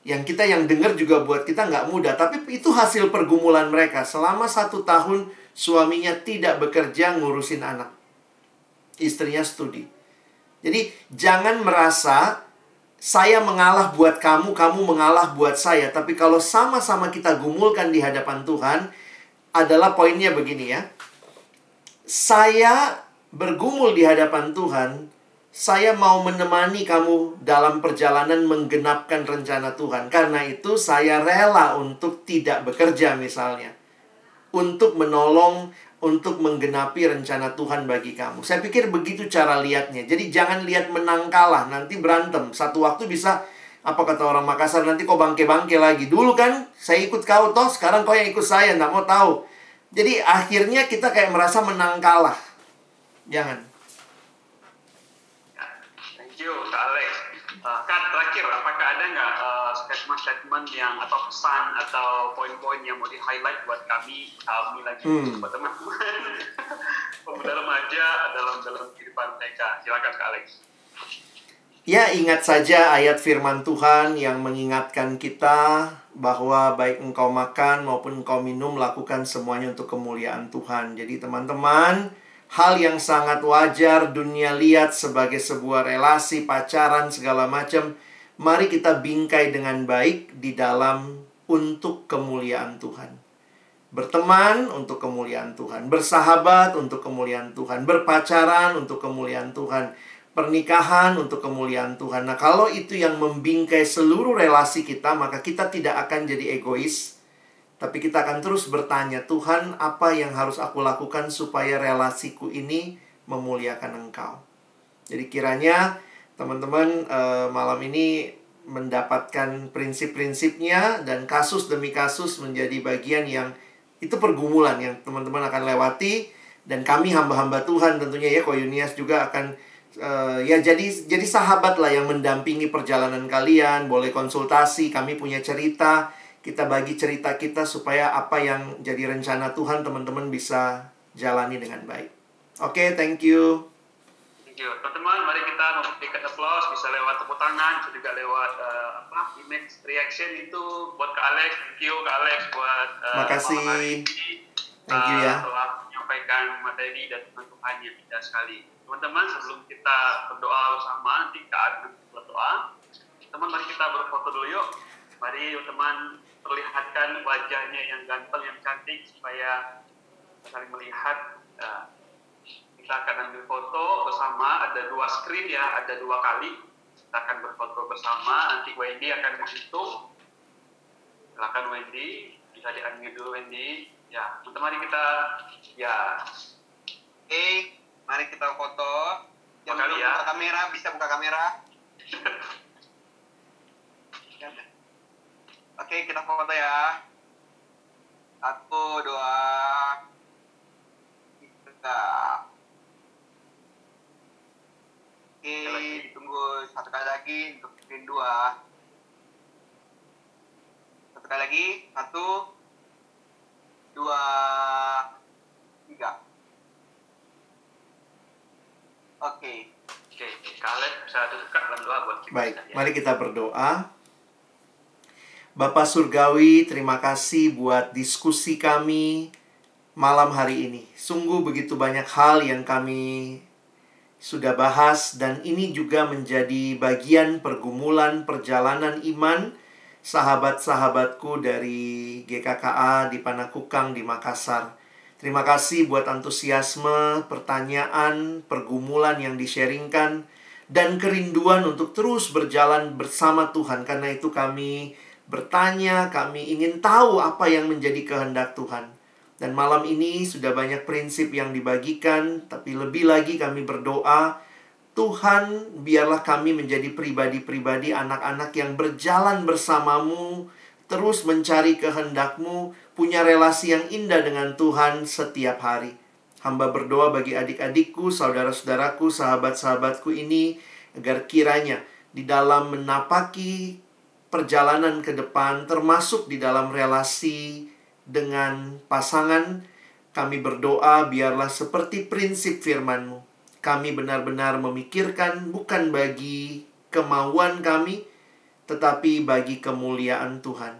Yang kita yang dengar juga buat kita nggak mudah. Tapi itu hasil pergumulan mereka. Selama satu tahun, suaminya tidak bekerja ngurusin anak. Istrinya studi. Jadi jangan merasa saya mengalah buat kamu, kamu mengalah buat saya. Tapi kalau sama-sama kita gumulkan di hadapan Tuhan, adalah poinnya begini ya. Saya bergumul di hadapan Tuhan, saya mau menemani kamu dalam perjalanan menggenapkan rencana Tuhan. Karena itu saya rela untuk tidak bekerja misalnya. Untuk menolong untuk menggenapi rencana Tuhan bagi kamu. Saya pikir begitu cara lihatnya. Jadi jangan lihat menang kalah, nanti berantem. Satu waktu bisa apa kata orang Makassar nanti kau bangke-bangke lagi. Dulu kan saya ikut kau toh, sekarang kau yang ikut saya, nggak mau tahu. Jadi akhirnya kita kayak merasa menang kalah. Jangan. Thank you, Kak Alex. Uh, kan terakhir, apakah ada nggak uh, statement-statement yang atau pesan atau poin-poin yang mau di-highlight buat kami, kami lagi hmm. buat teman-teman pemuda remaja dalam dalam kehidupan mereka? Silakan Kak Alex. Ya, ingat saja ayat firman Tuhan yang mengingatkan kita bahwa baik engkau makan maupun engkau minum, lakukan semuanya untuk kemuliaan Tuhan. Jadi teman-teman, hal yang sangat wajar dunia lihat sebagai sebuah relasi pacaran segala macam. Mari kita bingkai dengan baik di dalam untuk kemuliaan Tuhan. Berteman untuk kemuliaan Tuhan. Bersahabat untuk kemuliaan Tuhan. Berpacaran untuk kemuliaan Tuhan. Pernikahan untuk kemuliaan Tuhan. Nah kalau itu yang membingkai seluruh relasi kita maka kita tidak akan jadi egois tapi kita akan terus bertanya, Tuhan, apa yang harus aku lakukan supaya relasiku ini memuliakan Engkau. Jadi kiranya teman-teman eh, malam ini mendapatkan prinsip-prinsipnya dan kasus demi kasus menjadi bagian yang itu pergumulan yang teman-teman akan lewati. Dan kami hamba-hamba Tuhan tentunya ya Koyunias juga akan uh, ya jadi jadi sahabat lah yang mendampingi perjalanan kalian. Boleh konsultasi kami punya cerita kita bagi cerita kita supaya apa yang jadi rencana Tuhan teman-teman bisa jalani dengan baik. Oke okay, thank you. Thank you. Teman-teman mari kita memberikan applause bisa lewat tepuk tangan bisa juga lewat uh, apa image reaction itu buat Kak Alex. Thank you Kak Alex buat uh, makasih thank you ya. telah menyampaikan materi dan Tuhan yang indah sekali. Teman-teman sebelum kita berdoa bersama nanti Kak Alex berdoa. Teman mari kita berfoto dulu yuk. Mari teman perlihatkan wajahnya yang ganteng yang cantik supaya saling melihat uh, kita akan ambil foto bersama. Ada dua screen ya ada dua kali. Kita akan berfoto bersama. Nanti Wendy akan menghitung. Silakan Wendy bisa di unmute dulu Wendy. Ya teman-teman kita ya. Oke okay, mari kita foto. Jangan lupa ya. buka kamera bisa buka kamera Oke, kita foto ya. Satu, dua, tiga. Oke, tunggu satu kali lagi untuk screen dua. Satu kali lagi, satu, dua, tiga. Oke. Oke, kalian bisa duduk dalam doa buat kita. Baik, mari kita berdoa. Bapak Surgawi, terima kasih buat diskusi kami malam hari ini. Sungguh begitu banyak hal yang kami sudah bahas dan ini juga menjadi bagian pergumulan perjalanan iman sahabat-sahabatku dari GKKA di Panakukang di Makassar. Terima kasih buat antusiasme, pertanyaan, pergumulan yang disharingkan dan kerinduan untuk terus berjalan bersama Tuhan. Karena itu kami bertanya, kami ingin tahu apa yang menjadi kehendak Tuhan. Dan malam ini sudah banyak prinsip yang dibagikan, tapi lebih lagi kami berdoa, Tuhan biarlah kami menjadi pribadi-pribadi anak-anak yang berjalan bersamamu, terus mencari kehendakmu, punya relasi yang indah dengan Tuhan setiap hari. Hamba berdoa bagi adik-adikku, saudara-saudaraku, sahabat-sahabatku ini, agar kiranya di dalam menapaki perjalanan ke depan, termasuk di dalam relasi dengan pasangan, kami berdoa biarlah seperti prinsip firman-Mu. Kami benar-benar memikirkan bukan bagi kemauan kami, tetapi bagi kemuliaan Tuhan.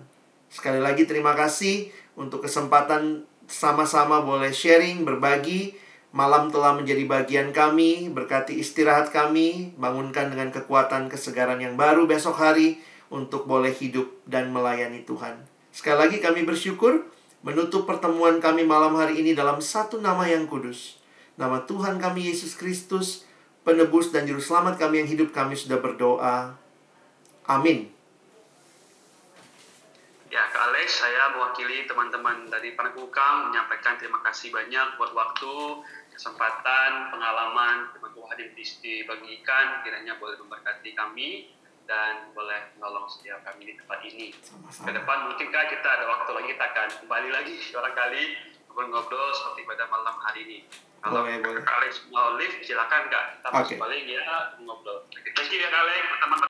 Sekali lagi terima kasih untuk kesempatan sama-sama boleh sharing, berbagi. Malam telah menjadi bagian kami, berkati istirahat kami, bangunkan dengan kekuatan kesegaran yang baru besok hari untuk boleh hidup dan melayani Tuhan. Sekali lagi kami bersyukur menutup pertemuan kami malam hari ini dalam satu nama yang kudus. Nama Tuhan kami Yesus Kristus, penebus dan juru selamat kami yang hidup kami sudah berdoa. Amin. Ya, Kak Alex, saya mewakili teman-teman dari Panakukang menyampaikan terima kasih banyak buat waktu, kesempatan, pengalaman, teman Tuhan yang dibagikan, kiranya boleh memberkati kami dan boleh menolong setiap kami di tempat ini. Sama-sama. Ke depan mungkinkah kita ada waktu lagi kita akan kembali lagi barangkali ngobrol-ngobrol seperti pada malam hari ini. Kalau boleh, boleh. Alex mau live silakan kak kita okay. balik ya ngobrol. Thank you ya Alex teman-teman.